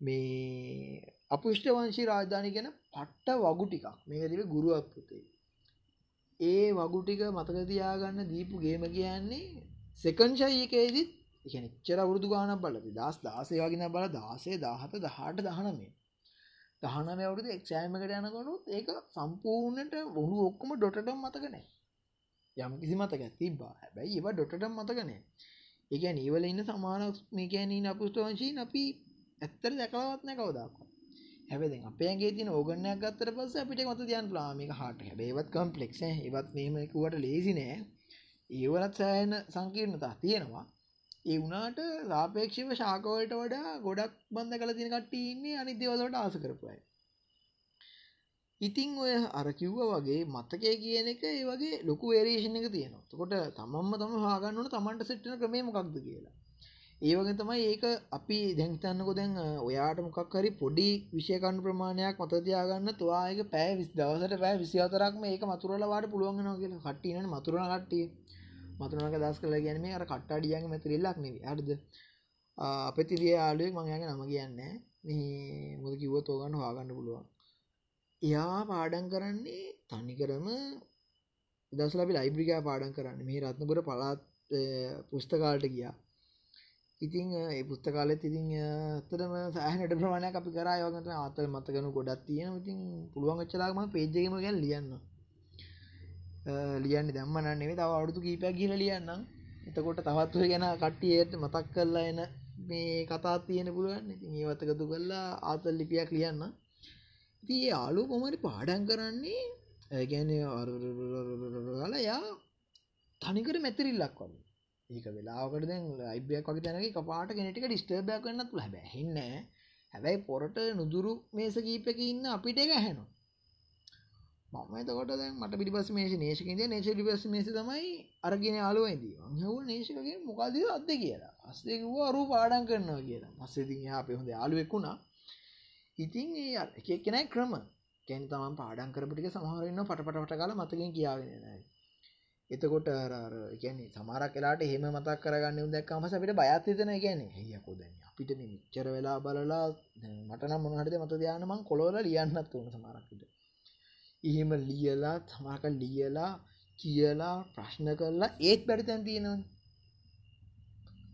මේ අපුෂ්ට වංශී රාජධානි ගැන පට්ට වගු ටිකක්. මේක තිබ ගුරුවක් පුතේ. ඒ වගු ටික මතක තියාගන්න දීපු ගේම කියන්නේ සෙකන්ශයකේදිත් එකනිච්චර අවුරුදු ගාන බල දස් දාසේ වගෙන බල දාසේ දාහත දහට දහනමේ. දහනම අවුරුදු එක්ෂෑමකට යනකොනුත් ඒක සම්පූර්ණට වුණු ඔක්කොම ඩොටටම් මතකනෑ යම් කිසි මතක තිබා හැබැයි ඒවා ඩොටටම් මතකනෑ එක නීවල ඉන්න සමානක් මේකැනී අපපුස්ටවංශී අපි ඇත්තර දැකලවත්නය කවදාක් හැබෙ අපේගේ තින ඕගනයක් ගත්තර පස අපිට මත දයන් ලාමික හට හැබේවත් කම්පලෙක් ඒවත් මෙමකුවට ලේසි නෑ. ඒවලත් සෑන සංකීර්ණතා තියෙනවා. ඒ වුනාට සාපේක්ෂව ශාකවලට වඩා ගොඩක් බන්ධ කළ තින කට්ටඉන්නේ අනිදවලට ආස කරපුයි ඉතිං ඔය අර කිව්ව වගේ මත්තකය කියන එක ඒ වගේ ලොකු වේරේෂණ එක තියෙනවා. තකොට තමම්ම තම හාගන්නවන තමන්ට සිට්ටන ක්‍රමේ මොකක්ද කියලා. ඒවගේ තමයි ඒක අපි දැන්තන්නකො දැන් ඔයාට මොකක් හරි පොඩි විෂයකණු ප්‍රමාණයක් මතතියාගන්න තුවායක පෑ විස් දවසට පෑ විසිහතරක්ම ඒක මතුරලවාට පුළුවන්ගෙන කියලා. කට්ටින මතුරන කට්ටිය. මතුරනක දස් කළ ගැනීම අර කට්ටඩියගේ මැතිරල්ලක් නෙව අඩද අපතිරිය ආලුවෙක් මංයාගේ නම කියන්න. මේ මුද කිව්ව තෝගන්න හාගන්න පුළුවන්. එයා පාඩන් කරන්නේ තනිකරම දස්ලබි ලයිබ්‍රිකා පාඩන් කරන්න. මේ රත්නපුර පලාත් පුස්තකාල්ට ගියා. ඉතිං ඒ පුස්තකාලෙත් ඉතිං අතරම සෑහනට ප්‍රමාණයක් අපි කර. යෝගත ආතල් මතකනු ගොඩත් තියෙන ඉතින් පුළුවන් ච්චලාම පේජ්ජගම ගැන් ලියන්න ලියන්න දැම්මන නෙවේ තව අවුදු කීපයක් කියල ලියන්නම්. එතකොට තවත් ගැන කට්ටියට මතක් කරලා එන මේ කතා තියෙන පුළුවන්. ඉතින් ඒවතකතු කරලා ආතල් ලිපියක් ලියන්න ඉති ආලු කොමරි පාඩන් කරන්නේ? ගැන ගල යා තනිකර මැතිරිල්ලක් වන්න ඒක වෙලාකට දැන් ලයිබයක් වගේ තැනක කපාට කෙනටික ඩිස්ටර්බයක් වන්නත් හැබැහින්න හැබැයි පොරට නුදුරු මේස කීපක ඉන්න අපිට එක හැනවා මම එතකොට දැන් මට පිටිපස් මේශ නේශකද නේශ ලිපස් මේස තමයි අරගෙන අලුවයිදී හව නේශකගේ මොකද අත්ද කියලා අස්සෙකව අරු පාඩන් කරනවා කියලා පස්සෙති අප හොඳ යාලුවෙක්ුණා ඉතින් ඒ එක කෙනයි ක්‍රම. කැන් තමන් පාඩන් කරපටික සමහරන්න පටපටට කාල මතකින් කියාගෙන නයි එතකොට ගැන සමරක් කලාට හෙම මතක් කරගන්න දැක්කම අපිට බයත්තන ගැන හයකො දැන් අපිට මිච්චර වෙලා බලලා මටනම් මොනහට මත දයානමං කොලෝල ලියන්නත් වන සමරක්කට එහෙම ලියලා තමාක ලියලා කියලා ප්‍රශ්න කරලා ඒත් බැරිතැන් තියෙනවා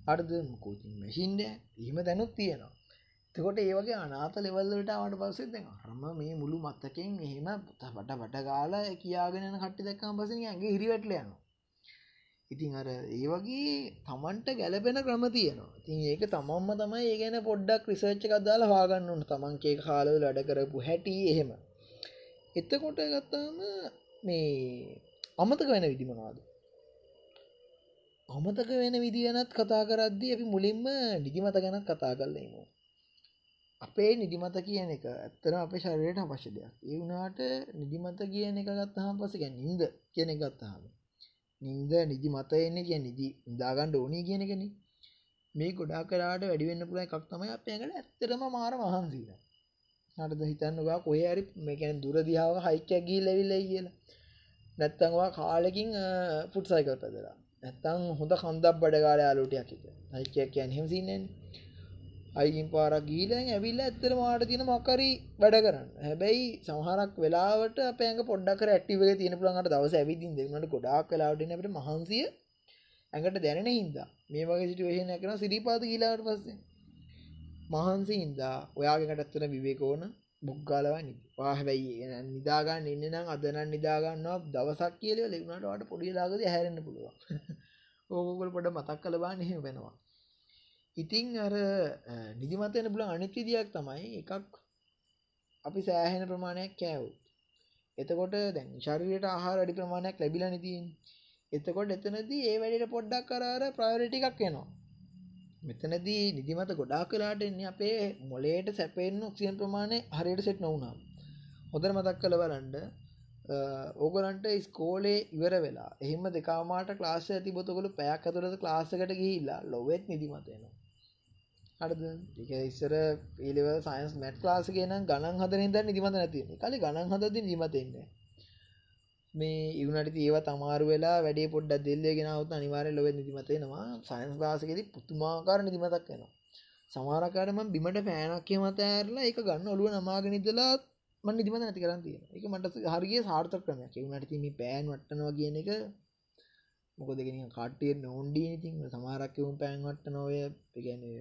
අර්ද කෝතින් මැසින්ඩ එහෙම දැනුත් තියෙනවා. තකොට ඒවගේ අනාත ලෙවල්ලට අවට පස්සේ දැන් හරම මේ මුළු මත්තකෙන් එහෙම පට පට ගාල කියාගෙන කට්ටි දක්කම් පසන ඇගේ හිරිවැටල යනවා. ඉතින් අර ඒ වගේ තමන්ට ගැලපෙන ක්‍රම තියෙනවා. ඉතින් ඒක තමන්ම තමයි ඒ ගැන පොඩ්ඩක් රිසර්ච්ච කදාලා හාගන්න උන්න තමන්ගේ කාලව වැඩ කරපු හැටි එහෙම. එතකොට ගත්තාම මේ අමතක වෙන විදිමනාද අමතක වෙන විදිගනත් කතා කරද්දී අපි මුලින්ම නිදිමත ගැනත් කතා කරලීමෝ අපේ නිදිමත කියන එක ඇත්තර අපේ ශරයට අවශ්‍ය දෙයක්. ඒ වුණාට නිදිමත කියන එක ගත්තහම පස ගැන නින්ද කියන ගත්තහම නින්ද නිදි මත එන්නේ කිය නිදි ඉදාගණ්ඩ ඕනී කියනකෙන මේ ගොඩා කරාට වැඩිවෙන්න පුළ එකක් තමයි අපයකට ඇත්තරම මාර මහන්සීන නටද හිතන්නවා කොය ඇරි මේකැන දුරදිහාව හයිකැ ගී ලැවිල්ල කියලා. නැත්තංවා කාලකින් ෆුට් සයිකල් පැදලා. නැත්තං හොඳ කන්දක් බඩගාල යාලුටයක් එක හයිකයක් කියන් හෙමසින්නේ අයිගින් පාරක් ගීලෙන් ඇවිල්ල ඇත්තර මාට තින මක්කරි වැඩ කරන්න. හැබැයි සමහරක් වෙලාවට අපයක පොඩ්ඩක් ඇටිවේ තින පුළන්ට දවස ඇවිදින් දෙන්නට ගොඩක් කලාටනට මහන්සිය ඇඟට දැනෙන හින්දා. මේ වගේ සිටුවේෂන එකන සිරිපාත කියලාට පස්සේ. මහන්සි හින්දා ඔයාගෙකට ඇත්තන විවේකෝන බුක්ගාලව නි පාහැබැයි නිදාගන්න ඉන්න නම් අදනන් නිදාගන්නවා දවසක් කියල ලෙවුණට වට පොඩිලාගද හැරෙන්න්න පුළුවන්. ඕකොල් පොඩ මතක් කලබා නෙහෙම වෙනවා. ඉතිං අර නිදිමතයන බුල අනිත්විදියක් තමයි එකක් අපි සෑහෙන ප්‍රමාණයක් කෑව් එතකොට දැන් ශරීරයට ආහාර අඩි ප්‍රමාණයක් ලැබිල නතින් එතකොට එතනදී ඒ වැඩට පොඩ්ඩක් කරාර ප්‍රයෝරිටි එකක් එනවා. මෙතනදී නිදිමත ගොඩා කලාට එන්නේ අපේ මොලේට සැපෙන් ඔක්සියන් ප්‍රමාණය හරියට සෙට් නොවනම්. හොදර මතක් කළ බලන්ඩ ඕගලන්ට ස්කෝලේ ඉවර වෙලා එහිම දෙකාමාට ක්ලාස ඇති බොතකොළු පැයක් අතුරද ක්ලාසකට ගිහිල්ලා ලොවෙත් නිදිමතයනවා හරද එක ඉස්සර පිලිව සයින්ස් මැට් ලාස කියන ගණන් හදන ද නිදිමත නැතින කලි ගණන් හදද නිමතෙන්න මේ ඉවනට ඒව තමාරු වෙලා වැඩේ පොඩ්ඩ දෙල්ලේ ගෙනවත් අනිවාර ලොව නිදිමතෙනවා සයින්ස් ලාසකෙද පුතුමාකාර නිදිමතක් වෙනවා සමාරකාරම බිමට පෑනක්කය මත ඇරලා එක ගන්න ඔලුව නමාගෙනනිදලා මන් නිදිමත නැති කරන්න තියෙන එක මට හරිගේ සාර්ථක ක්‍රමයක්. වුණට තිමි පෑන් වටනවා කියන එක මොක දෙගෙන කට්ටිය නොන්ඩී ඉතින් සමාරක්කවුම් පෑන්වට්ට නොය ගැන ඔය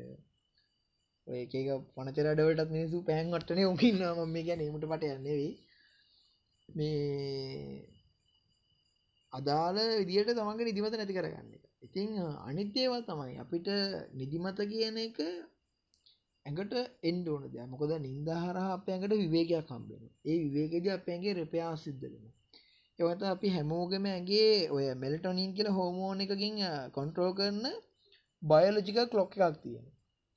ඒක පනචරඩවලටත් මිනිසු පෑන්වට්ටනය උකින්න ම මේ ගැනීමට පට යන්නෙවී මේ අදාළ විදියට තමන්ගේ නිදිමත නැති කරගන්න එක. ඉතිං අනිත්‍යේවත් තමයි අපිට නිදිමත කියන එක ඇඟට එන්ඩ ඕන දෙයක්. මොකද නින්දහර අප ඇඟට විවේකයක් කම්බෙන ඒ විවේකද අප ඇගේ රපයා සිද්ධ වෙන එවත අපි හැමෝගම ඇගේ ඔය මෙල්ටොනින් කියල හෝමෝන එකකින් කොන්ට්‍රෝ කරන බයලජික කලොක් එකක් තියෙන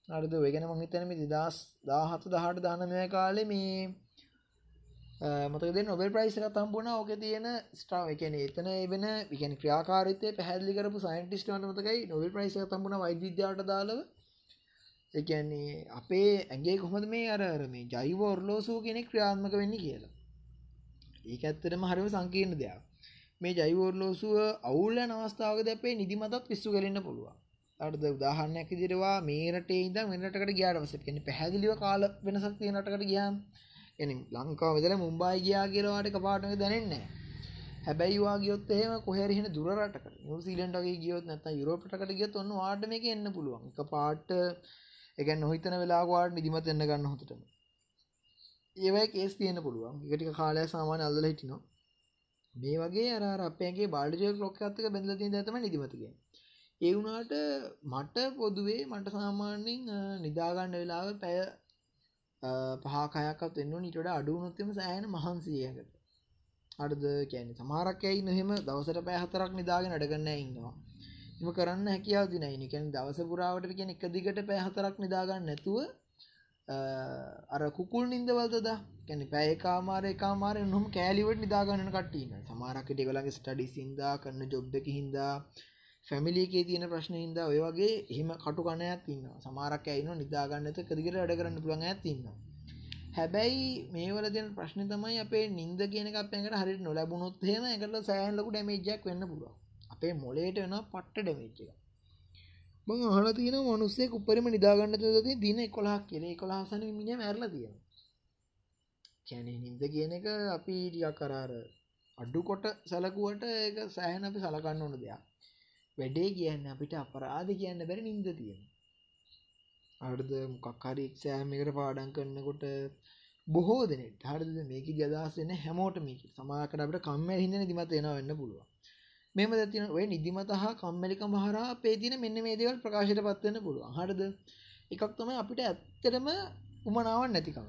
අරද වෙගෙන මහිතනම දිදස් දාහතු දහට දානමය කාලෙ මේ මතකද නොබල් ප්‍රයිස් එක තම්බුණ ඕක තියෙන ස්ටාව එකන එතන එබෙන විකැන ක්‍රියාකාරිතය පැහැදිලි කරපු සයින්ටිස්ටන්ට මතකයි නොවල් ප්‍රයිස් එක තම්බුණ වෛද්‍යාට දාලව. එකන්නේ අපේ ඇගේ කොහොද මේ අර මේ ජයිව ඔර්ලෝසූ කෙනෙ ක්‍රියාත්මක වෙන්න කියලා. ඒක ඇත්තටම හරිම සංකීර්ණ දෙයක්. මේ ජයිවෝර්ලෝසුව අවුල්ල නවස්ථාවක දැපේ නිදිමතත් පිස්සු කරන්න පුළුවන්. අටද උදාහරණයක් දිරවා මේරට ඉද වෙනටකට ගයාට වස කෙන පැහැදිලිව කාල වෙනසක් තියෙනටකට ගියාම් එන ලංකාව වෙදල මුම්බයි ගයා කියලවාට කපාටක දැනෙන්නේ හැබැයි වාගියොත් එහෙම කොහැරහෙන දුරට නිවසිීලන්ටගේ ගියොත් නැත යුරෝපටකට ගියත් ඔන්න වාට මේක එන්න පුළුවන්. එක පාට එක නොහිතන වෙලාවාට නිදිමත් එන්න ගන්න හොතටම ඒවයි කේස් තියෙන පුළුවන්. එකටික කාලය සාමාන අල්ල හිටිනවා. මේ වගේ අර අපේගේ බාඩජය ලොක් අත්තක බැඳලතින් ඇතම නිදිමතිගේ ඒ වුණාට මට පොදුවේ මට සාමාන්‍යෙන් නිදාගන්න වෙලාව පැය පහකයක්ත් එන්න නිටට අඩුනොත්තම සෑන මහන්සේයකට. අඩද කැන සමාරක්කයි නොහෙම දවසට පැහතරක් නිදාගෙන අඩගන්න ඉන්නවා? එම කරන්න හැකියාව දිනයි නිකැන දවස පුරාවට කියෙන එක දිගට පැහතරක් නිදාගන්න නැතුව අර කුකුල් නින්දවල්තද කැන පැයකාමාර එකමාර නොහම කෑලිවට නිදාගන්න කටන්න සමාරක්කට ගලගේ ස්ටඩි සින්දා කරන්න ජොබ් එක හින්දා ෆැමිලිකේ තියෙන ප්‍රශ්න හිද ඔය වගේ එහෙම කටු කණයක් ඉන්න සමාරක් ඇයින නිදාගන්නත කදිකට වැඩ කරන්න පුළන් ඇතින්න හැබැයි මේවල දෙන ප්‍රශ්න තමයි අපේ නින්ද කියන අපැකට හරි නොලැබුණොත් හෙම එකට සෑන්ලකු ඩැමේජක් වෙන්න පුළුව අපේ මොලේට වෙන පට්ට ඩැමේච්ච එක. බං අහල තියෙන මනුස්සේ උපරම නිදාගන්න ද දින කොලා කෙරේ කොලාසන මිනි මැරල තියෙන කැන නින්ද කියන එක අපි ටියක් කරාර අඩ්ඩු කොට සැලකුවට ඒක සෑහන අපි සලකන්න ඕන දෙයක්. වැඩේ කියන්න අපිට අපරාධ කියන්න බැරි නින්ද තියෙන අඩද මොකක්හරි එක්සෑම එකට පාඩන් කරන්නකොට බොහෝ දෙනෙට හරිද? මේක ජදස් වෙන හැමෝට මේක. සමාකට අපට කම්මැ හින්න නිදිමත එෙන වෙන්න පුළුව මෙම දතින ඔය නිදිමත හා කම්මැලික මහරා පේතින මෙන්න මේ දේවල් ප්‍රකාශයට පත්වන්න පුළුව හරද? එකක් තමයි අපිට ඇත්තරම උමනාවන් නැතිකම.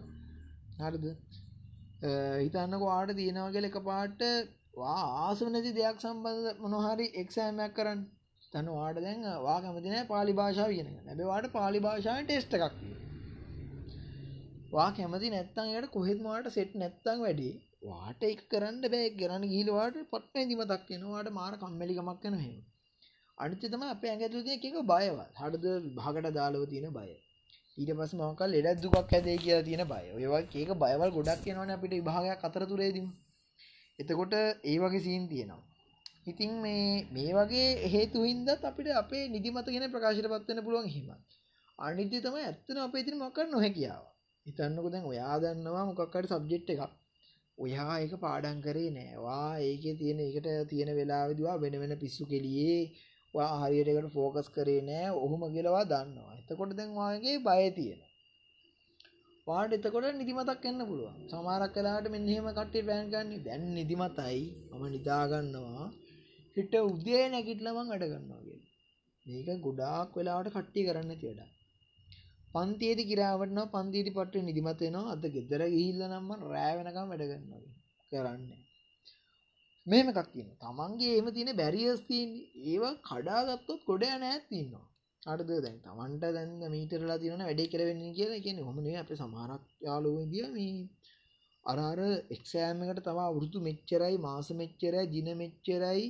හරිද? හිතන්නක වාට තියෙනවගල එක පාට ආසු නැති දෙයක් සම්බන්ධ මොනොහරි එක්සෑමයක් කරන්න. තන වාට දැන් වා කැමතින පාලි භාෂාව කියන නැබවාට පාලි භාෂාවෙන් ටෙස්ට එකක් වා කැමති නැත්තන්යට කොහෙත්මට සෙට් නැත්තං වැඩි වාට එක කරන්න බෑ. ගරන්න ගීලවාට පට්න දිමතක් වෙනවාට මාර කම්මලිකමක් කන හෙම අනිතතම අප ඇඟතුද එකක බයව හඩද භාගට දාලව තියෙන බය. ඊට පස් මකල් ලෙඩක් දුකක් ඇදේ කියලා තියෙන බය. ඔයවා ඒක බයවල් ගොඩක් කියනවන අපිට විභාගයක් අතරතුරේදීම. එතකොට ඒ වගේ සීන් තියෙනවා. ඉතින් මේ මේ වගේ හේතු හින්දත් අපිට අපේ නිදිමත ගෙන ප්‍රකාශයට පත්වන්න පුළුවන් හිම අනිත්‍ය තමයි ඇත්තන අපේ ඉතින් මොකක් නොහැකියාව. හිතන්නක දැන් ඔයා දන්නවා මොකක්කට සබ්ජෙට් එකක්. ඔයා ඒක පාඩන් කරේ නෑවා ඒක තියෙන එකට තියෙන වෙලාවිදවා වෙන වෙන පිස්සු කෙලියේ හරියටකට ෆෝකස් කරේ නෑ. ඔහුම කියලවා දන්නවා. එතකොට දැන්වාගේ බය තියෙන වාට එතකොට නිදිමතක් එන්න පුළුවන්. සමාරක් කලාට මෙන්නහෙම කට්ටේ පෑන්ගන්නේ දැන් නිදිමතයි මම නිදාගන්නවා. හිට උදේ නැකිටලමං අඩ ගන්නවාගේ මේක ගොඩාක් වෙලාවට කට්ටිය කරන්න තිවඩා පන්තිේති කිරාවටන පන්තිීති පට්ට නිදිමතයනවා අද ගෙදර ගිහිල්ල නම්ම රෑවෙනකම් වැඩගන්නවගේ කරන්න. මේම එකක් තියෙන තමන්ගේ එම තියෙන බැරිියස්තිීන් ඒවා කඩාගත්තොත් ගොඩ නෑත් තින්නවා අර්ද දැන් තමන්ට දැන් මීටරලා තියන වැඩේ කරවෙන්න කියලා. කියන හොමනේ අප සමහරක් යාලෝ දිය මේ අරාර එක්සෑමකට තවා වෘතු මෙච්චරයි මාස මෙච්චරයි දින මෙච්චරයි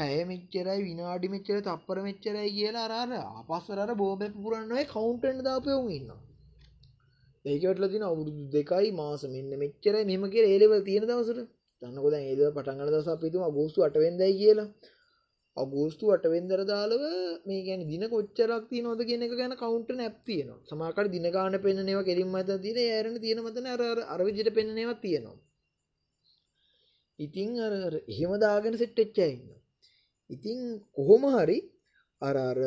පැය මෙච්චරයි විනාඩි මෙච්චර තප්පර මෙච්චරයි කියලා අරාර අපස්සරර බෝබ පුරන්නුවේ කවුන්ටෙන්් දාපයවුම් ඉන්න ඒකටල තින අවුරුදු දෙකයි මාස මෙන්න මෙච්චරයි මෙම කිය ඒලෙව තියෙන දවසට. තන්නකොද ඒද පටන්ගල දස අපිතුම ගෝස්තු අටවෙන්දයි කියලා. අගෝස්තු අටවෙන්දර දාලව මේ ගැන දින කොච්චරක් තිය නොද කියෙන එක ගැන කවුන්ට නැප්තියන සමාකට දිනගාන පෙන්න්නේවා කෙරින් මත තින ඇරන තියෙන මතන අර අරවිජට පෙන්න්නේවත් තියෙනවා. ඉතිං එහෙම දාගෙන සෙට්ටච්චයින්න ඉතින් කොහොම හරි අර අර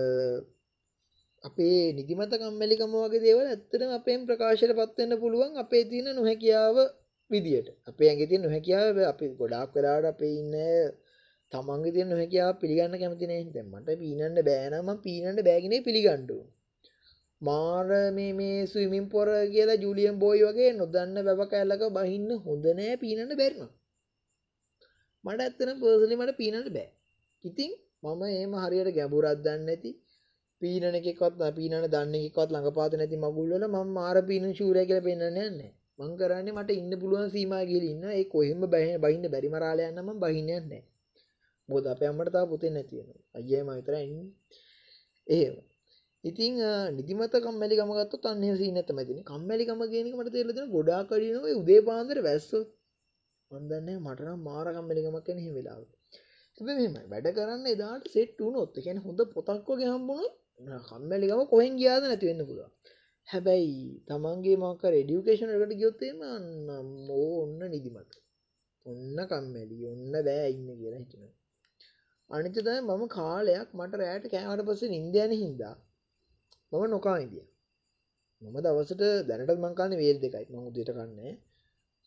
අපේ නිදිමත කම්මැලිකම වගේ දේවල් ඇත්තටම අපෙන් ප්‍රකාශයට පත්වෙන්න පුළුවන් අපේ තියෙන නොහැකියාව විදියට. අපේ ඇඟ තියෙන නොහැකියාව අපි ගොඩාක් වෙලාට අපේ ඉන්න තමන්ගේ තියෙන නොහැකියාව පිළිගන්න කැමති නැහැ දැන් මට පීනන්න බෑ නම් මම පීනන්න බෑගිනේ පිළිගන්න ඕන. මාර මේ මේ ස්විමින් පොර කියලා ජුලියන් බෝයි වගේ නොදන්න වැව කැලක බහින්න හොඳ නෑ පීනන්න බැරිම මට ඇත්තන පර්සලි මට පීනට බෑ. ඉතින් මම ඒම හරියට ගැඹුරත් දන්න ඇති පීනන එකෙක්වත් පීනන දන්න එකක්වත් ළඟපාත නැති මගුල්වල ම මාර පීන ශූරය කියල පෙන්න්න යන්නේ මං කරන්නේ මට ඉන්න පුළුවන් සීමා ගිලින්න ඒ කොහෙම බැහ බහින්න බැරි මරාලයන්නම බහින්නයන්නේ බෝධ අප අම්මට තා පුතේ නැතියෙන අයම විතරයි ඒම ඉතින් නිදිමත කම්මැලි ගමගත්තු තන්නේ සී නැත මැතින කම්මැලිකම ගෙනක මට තේරලෙන ගොඩා කඩිනව උදේ පාන්දර වැස්සෝ. මන්දන්නේ මටනම් මාර කම්මැලිකමක් කෙනෙහි වෙලාව මෙම වැඩ කරන්න එදාට සෙට් වුණොත් කැන හොඳ පොතක්වගේ හම්බුණු කම්මැලිකම කොහෙන් ගියාද නැතිවෙන්න පුළුව හැබැයි තමන්ගේ මක රෙඩියුකේෂන එකට ගයොත්තේම මෝ ඔන්න නිදිමත. ඔන්න කම්මැලි ඔන්න බෑ ඉන්න කියලා හිටන අනිතද මම කාලයක් මට රෑට කෑමට පස්සේ නින්දයන හින්දා මම නොකා ඉදිය මම දවසට දැනට මංකාන්න වේල් දෙකයි. මං උදට කන්නේ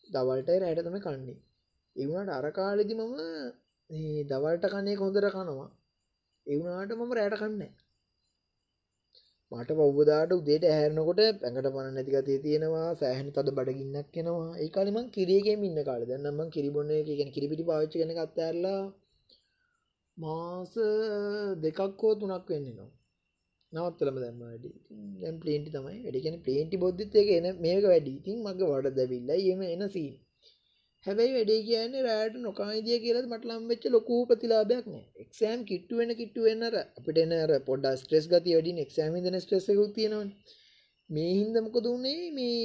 දවල්ට රෑට තම කන්නේ. එවුණට අරකාලෙදි මම දවල්ට කන්නේ කොඳර කනවා. එවුණට මම රෑට කන්නේ මට පවදාට උදේට ඇහැරනකොට පැඟට පන නැතිකතේ තියෙනවා සෑහන තද බඩගින්නක් කෙනවා ඒ කාලිමං කිරියගේ ඉන්න කාල. දන්නම කිරිබොන්න එක ගැන කිරිපිටි පාච්ච කන කත්තරලා මාස දෙකක් හෝ තුනක් වෙන්න නවා නවත්තලම දැම්ම වැඩි. දැම් පලේන්ටි තමයි වැඩිගෙන පලේන්ටි බොද්ධිතයක එන මේක වැඩි. ඉතින් මගේ වඩ දැවිල්ල එම එන සීන් හැබැයි වැඩේ කියන්නේ රෑට නොකායිදිය කියලත් මට ලම්වෙච්ච ලොකූ ප්‍රතිලාභයක් නෑ. එක්ෂෑම් කිට්ටු වෙන කිට්ටු වෙන්නර අපිට එනර පොඩ ස්ට්‍රෙස් ගති වැඩි එක්ෂෑම දන ස්ට්‍රෙසකුත් තියෙනවන් මේ හින්දමකොද වුණේ මේ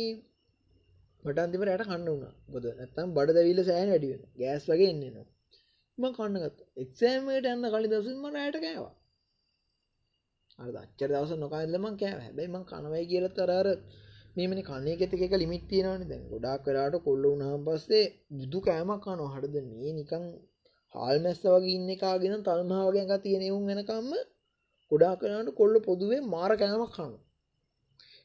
මට අන්තිම රෑට කන්න වුණා බොද නැත්තම් බඩ දැවිල්ල සෑන වැඩිවෙන ගෑස් වගේ එන්නවා ම කන්නගත් එක්ෂෑමට යන්න කලි දසුන්ම රෑට කෑවා. අච්චර දවස නොකාදලම කෑ හැබැයි ම කනවයි කියල තරර මේමනි කන්නේ ඇත එක ලිමිත් තියෙනවන. දැන් ගොඩක් කරාට කොල්ල උනහම් පස්සේ බුදු කෑමක් කනො හටද මේ නිකං හාල් මැස්ස වගේ ඉන්න කාගෙන තල්මාවගෙන් එක තියෙනෙවුම් වෙනකම්ම ගොඩා කරට කොල්ල පොදුවේ මාර කෑමක් කනු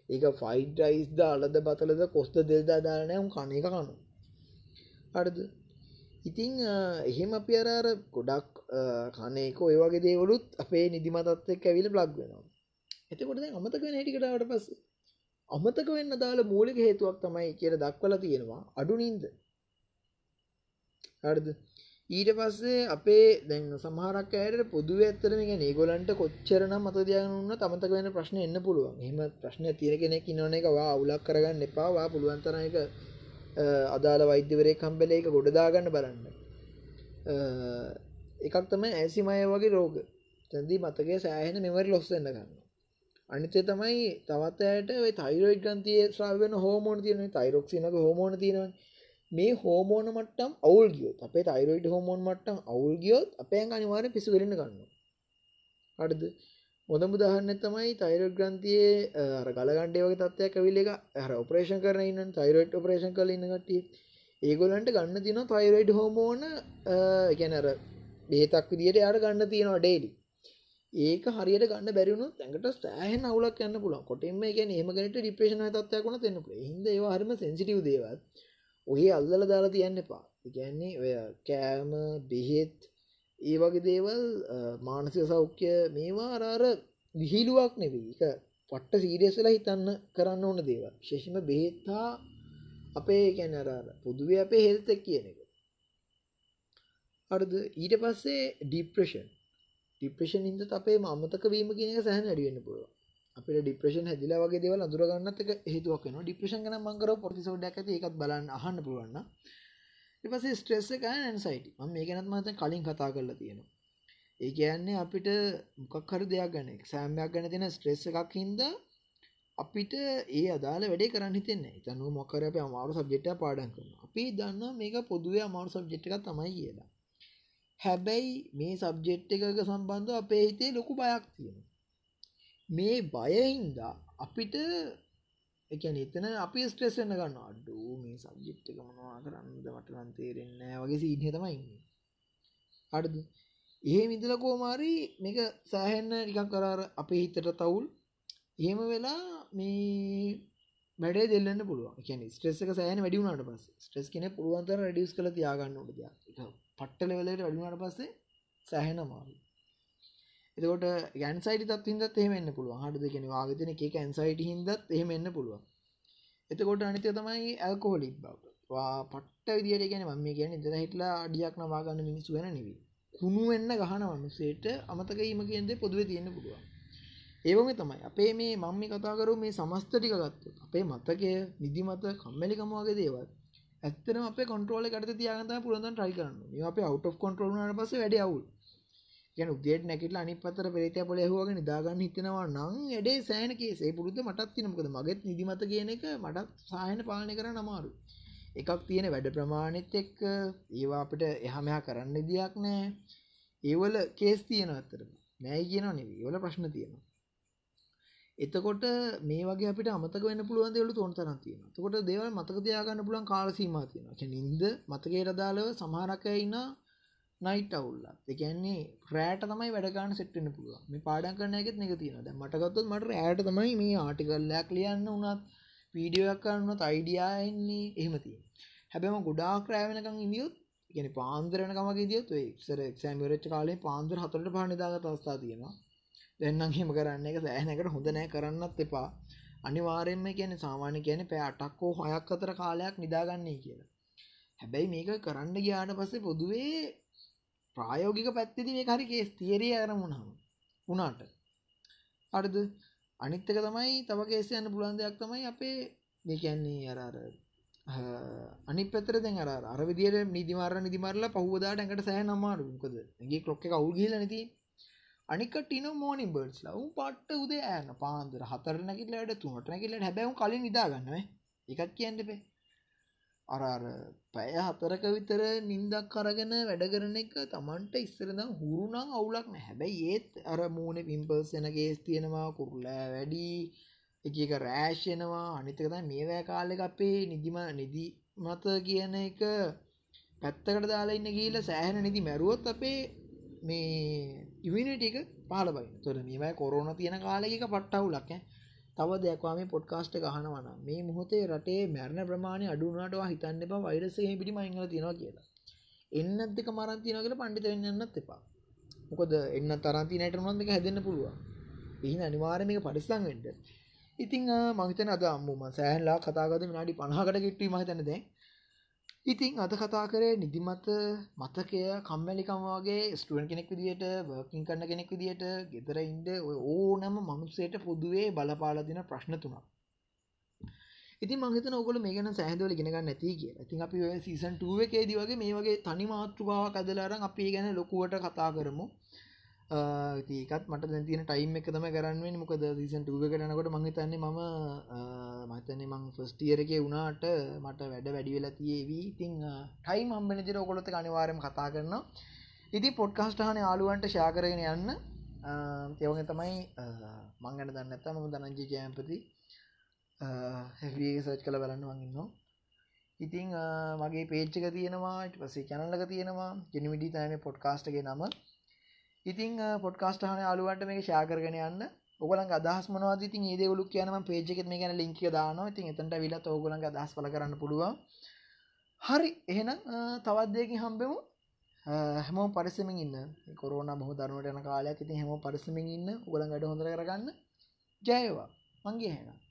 ඒක ෆයිඩ් රයිස්ද අලද බතලද කොස්ත දෙල්දා දාරනයම් කන එක කනු අඩද ඉතිං එහෙම අපි අරර ගොඩක් කනයක ඔය වගේ දේවලුත් අපේ නිදිමතත් එක් ඇවිල බ්ලග් වෙනවා. එතකොට අමතක හැටිකටවට පස්ස අමතක වෙන්න දාල මූලික හේතුවක් තමයි කියර දක්වල තියෙනවා අඩු නින්ද හරිද? ඊට පස්සේ අපේ දැන් සමහරක් අයට පොදුව ඇත්තරම ඒගොලන්ට කොච්චරන මතදයගන්න තමතක වෙන ප්‍රශ්න එන්න පුළුවන්. එම ප්‍රශ්න තියෙන කෙනෙක් ඉන්නන එකවා අවුලක් කරගන්න එපාවා පුළුවන්තරයක අදාළ වෛද්‍යවරේ කම්බල එක ගොඩදාගන්න බලන්න. එකක් තම ඇසිමය වගේ රෝග. තැදී මතගේ සෑහෙන මෙවරි ලොස්සන්න ගන්න අනිතේ තමයි තවත් ඇයට තයිරෝයිඩ් ගන්තිය ශ්‍රාවන හෝමෝන තියෙන තයිරොක්සිනක හෝමෝන තියෙනවා. මේ හෝමෝන මට්ටම් අවුල් ගියොත් අපේ තයිරෝයිඩ් හෝමෝන් මට්ටම් අවුල් ගියොත් අපේ අනිවාර පිසු කරන්න ගන්න අඩද මොදම දහන්න තමයි තයිරෝඩ් ග්‍රන්තියේ අර ගලගණ්ඩේ වගේ තත්වයක් ඇවිල්ල එක හර ඔපරේෂන් කරන ඉන්න තයිරෝයිඩ් ඔපරේෂන් කල ඉන්නගටිය ඒගොලන්ට ගන්න තින තයිරෝයිඩ් හෝමෝන ගැනර බේතක් විදියට යාට ගන්න තියෙනවා ඩේලි ඒක හරියට ගන්න බැරිුණු තැකට සෑහන අවුලක් යන්න පුළන් කොටෙම එක ඒමගනට ඩිපේෂන තත්වයක් වුණ තෙන්න හිද ඒවා හරිම සෙන්සිටව් දේවල්. ඔහේ අල්ලල දාලා තියන්න එපා. ඉගැන්නේ ඔය කෑම බෙහෙත් ඒ වගේ දේවල් මානසික සෞඛ්‍ය මේවා අරාර විහිළුවක් නෙවී එක පට්ට සීරියස්වෙලා හිතන්න කරන්න ඕන දේවල්. ශේෂම බෙහෙත්තා අපේ ගැන අරාර පුදුවේ අපේ හෙල්තක් කියන එක. අර්ද ඊට පස්සේ ඩිප්‍රෂන් ඩිප්‍රේෂන් ඉද අපේ අමතක වීම කියන සහන අඩිවෙන්න පුළුව අපේ ඩිප්‍රේෂන් හැදිලා වගේ දේවල් අඳුරගන්නත් එක හේතුවක් වෙනවා. ඩිප්‍රේෂන් ගැන මම කරව පොඩිසෝඩයක් ඇති. ඒකත් බලන්න අහන්න පුළුවන් ඊට පස්සේ ස්ට්‍රෙස් එක and anxiety. මම මේ ගැනත් මම දැන් කලින් කතා කරලා තියෙනවා. ඒ කියන්නේ අපිට මොකක් හරි දෙයක් ගැන. එක්සෑම් එකක් ගැන තියෙන ස්ට්‍රෙස් එකක් හින්දා අපිට ඒ අදාළ වැඩේ කරන්න හිතෙන්නේ නැහැ. හිතන්න මොකක් හරි අපි අමාරු සබ්ජෙක්ට් එකක් පාඩම් කරනවා. අපි දන්නවා මේක පොදුවේ අමාරු සබ්ජෙක්ට් එකක් තමයි කියලා. හැබැයි මේ සබ්ජෙට් එකක සම්බන්ධ අපේ හිතේ ලොකු බයක් තියෙන මේ බයහින්දා අපිට එකන එතන අපි ස්ට්‍රෙස්න්න ගන්න අඩු මේ සබ්ජෙට් එක මනවා කරන්නද මට නම් තේරෙන්න වගේ සීනය තමයි ඉන්න. අඩද ඒ විදිල කෝමාරි මේක සෑහෙන්න නිකක් කරාර අපේ හිතට තවුල්. එහෙම වෙලා මේ වැඩේ දෙල්ලන්න පුළුව කියන ස්ට්‍රෙස්සක සෑන වැඩිුණට පස් ස්ට්‍රෙස් කෙන පුළුවන්තර රඩියස් කළ තියාගන්න ොට පට්ට ලෙවලට වැඩුණට පස්සේ සෑහෙන මාරු එතකොට ගැන්සයිට තත් හිදත් එහෙමන්න පුළුව හට දෙකෙන වාගතන එක ඇන්සයිට හිදත් එහෙම එන්න පුළුවන්. එතකොට අනිතය තමයි ඇල්කෝහොලික් බවට වා පට්ට විදිට ගැන ම ගැන ඉදර හිටලා අඩියක් නවාගන්න මිනිස්සු වෙන නෙවී කුණු වෙන්න ගහන මනුසේට අමතකීම කියන්ද පොදුව තියෙන පුළුවන්. ඒවම තමයි. අපේ මේ මම්මි කතාකරු මේ සමස්ත ටික ගත්තු අපේ මතකය නිදිමත කම්මලිකමවාගේ දේවල් ඇත්තන අප කොටරෝල කට තියාගත පුළඳන් ට්‍රයි කරන්න අප අවට් කොටරෝලට පස වැඩ අවුල්. ගැන උදේට නැකිටලා අනි පතර පෙරේතය පොල හෝග නිදාගන්න හිතනවා නං එඩේ සෑනකේ සේ පුරුද්ධ මටත් තිනමකද මගත් නිදිමත කියන එක මටත් සායන පාලනය කර නමාරු එකක් තියෙන වැඩ ප්‍රමාණෙත් එක්ක. ඒවා අපිට එහමයා කරන්න දෙයක් නෑ. ඒවල කේස් තියෙන අත්තර නෑ කියනවා නෙවී වල ප්‍රශ්න තියෙනවා. එතකොට මේ වගේ අපිට අමතක වෙන්න පුළුවන් දේවල් තෝරන තරම් තියෙනවා. එතකොට දේවල් මතක තියාගන්න පුළුවන් කාල සීමා තියෙනවා. ඒ කියන්නේ නිින්ද මතකයට අදාළව සමහරක් අය ඉන්න නයිට් අවුල්ලා. ඒ කියන්නේ රෑට තමයි වැඩ ගන්න සෙට් වෙන්න පුළුවන්. මේ පාඩම් කරන එකෙත් මේක තියෙනවා. දැන් මට ගත්තොත් මට රෑට තමයි මේ ආටිකල් එකක් ලියන්න උනත් වීඩියෝ එකක් කරන්න උනත් අයිඩියා එන්නේ එහෙම තියෙනවා. හැබැයි මම ගොඩාක් රෑ වෙනකන් ඉඳියොත් කියන්නේ පාන්දර වෙනකම් වගේ ඉඳියොත් ඔය ඉස්සර එක්සෑම් ඉවරච්ච කාලේ පාන්දර 4ට පහ නිදාගත් අවස්ථා තියෙනවා. දෙන්නම් හිම කරන්න එක සෑහනකට හොඳ නෑ කරන්නත් එපා. අනිවාරෙන්ම කියන සාමාන්‍ය කියන පෑ අටක් හෝ හයක් අතර කාලයක් නිදාගන්නේ කියලා. හැබැයි මේක කරන්න ගියාට පස්සේ පොදුවේ ප්‍රායෝගික පැත්තිදි මේ හරි කේස් තේරී අරමුණම වුණාට. අඩද අනිත්තක තමයි තව කේස යන්න පුළන් දෙයක් තමයි අපේ මේ කියන්නේ අරර අනි පතර දැන් අර අර විදියට නිදිමාර නිදිමරලා පහුවදාට ඇඟට සෑ නම්මාරුකද ගේ කොක්ක කවුල් ගිල නති අනිකට න මෝනි බර්ස් ලව් පට්ට උදේ ඇන පාන්දර හතර නැකිලට තුනට නැකිලට හැබැවු කලින් නිදාගන්නව එකත් කියන්නපේ අරර පැය හතරක විතර නින්දක් කරගෙන වැඩ කරන එක තමන්ට ඉස්සරද හුරුණං අවුලක් නෑ. හැබැයි ඒත් අර මූුණ පිම්පර්ස් යන ගේස් තියෙනවා කුරුල්ලෑ වැඩි එක එක රෑශ්යනවා අනිතකද මේවෑ කාලෙක අපේ නිදිම නිදි මත කියන එක පැත්තකට දාලා ඉන්න ගීල සෑහන නිදි මැරුවොත් අපේ මේ ඉවිනිටික පාල බයි තොර මේමයි කොරෝන තියෙන කාලෙක පට්ටවුලක් තව දෙයක්වාම පොඩ්කාස්ට ගහනවන මේ මුහොතේ රටේ මැරණ ප්‍රමාණය අඩුනාටවා හිතන්න එපා වෛරසය පිටි මංගල තියෙනවා කියලා. එන්නත් දෙක මරන්තින කියල පණ්ඩිත වෙන්නත් එපා. මොකද එන්න තරන්ති නට නොන්දක හැදන්න පුළුවන්? පිහි අනිවාරමික පරිස්සංවෙන්ට ඉතිං මහිතන අද අම්මුම සෑහලා කතාගත විනාඩි පණහකට කිට්ටී මහිතනද ඉතින් අද කතා කරේ නිදිමත මතකය කම්මැලිකම වගේ ස්ටුවන් කෙනෙක් විදිට වර්කින් කරන්න කෙනෙක් විදිට ගෙදර ඉන්ඩ ඕනම මනුස්සයට පොදුවේ බලපාලදින ප්‍රශ්න තුනක්. ඉති මහිත ඔගල මේ ගැන සෑහදවල ගෙනගන්න නැති කිය ඉතින් අපි සීසන් ටුව එකේදී වගේ මේ වගේ තනි මාතෘකාවක් අදලාරන් අපි ගැන ලොකුවට කතා කරමු. ඒකත් මට දැතින ටයිම් එක තම කරන්න මොකද දීසන් ටුව කරනකොට මහිතන්නේ මම මතන මං ෆස්ටියර එක වුණාට මට වැඩ වැඩි වෙලා තියේවී. ඉතිං ටයිම් අම්බෙනජර ඔකොලොත අනිවාරම කතා කරන ඉති පොඩ්කාස්ටහන යාලුවන්ට ශාකරගෙන යන්න. තෙවන තමයි මංගන දන්න ඇත මම දනංජි ජයම්පති හැගේ සච් කළ බලන්න වගන්නවා ඉතිං මගේ පේච්චක තියෙනවා. පසේ චැනල්ලක තියෙනවා. ජෙනවිඩි තයන පොඩ්කාස්ටගේ නම. ඉතින් පොඩ්කාස්ටහන අලුවට මේ ශාකරගෙන යන්න. ඔගලන් අදහස් මනවාද? ඉතින් ඒ දෙවලු කියනම පේජ් එකෙත් මේ ගැන ලින්ක් එක දානවා. ඉතින් එතනට විලත් ඕගලන්ගේ අදහස් පළ කරන්න පුළුවන්. හරි එහෙනම් තවත් දෙයකින් හම්බෙමු. හැමෝම පරිස්සමින් ඉන්න. කොරෝනා බොහෝ දරුණුවට යන කාලයක්. ඉතින් හැමෝම පරිස්සමින් ඉන්න. ඔයගලන් වැඩ හොඳට කරගන්න. ජය වේවා මං ගියා එහෙනම්.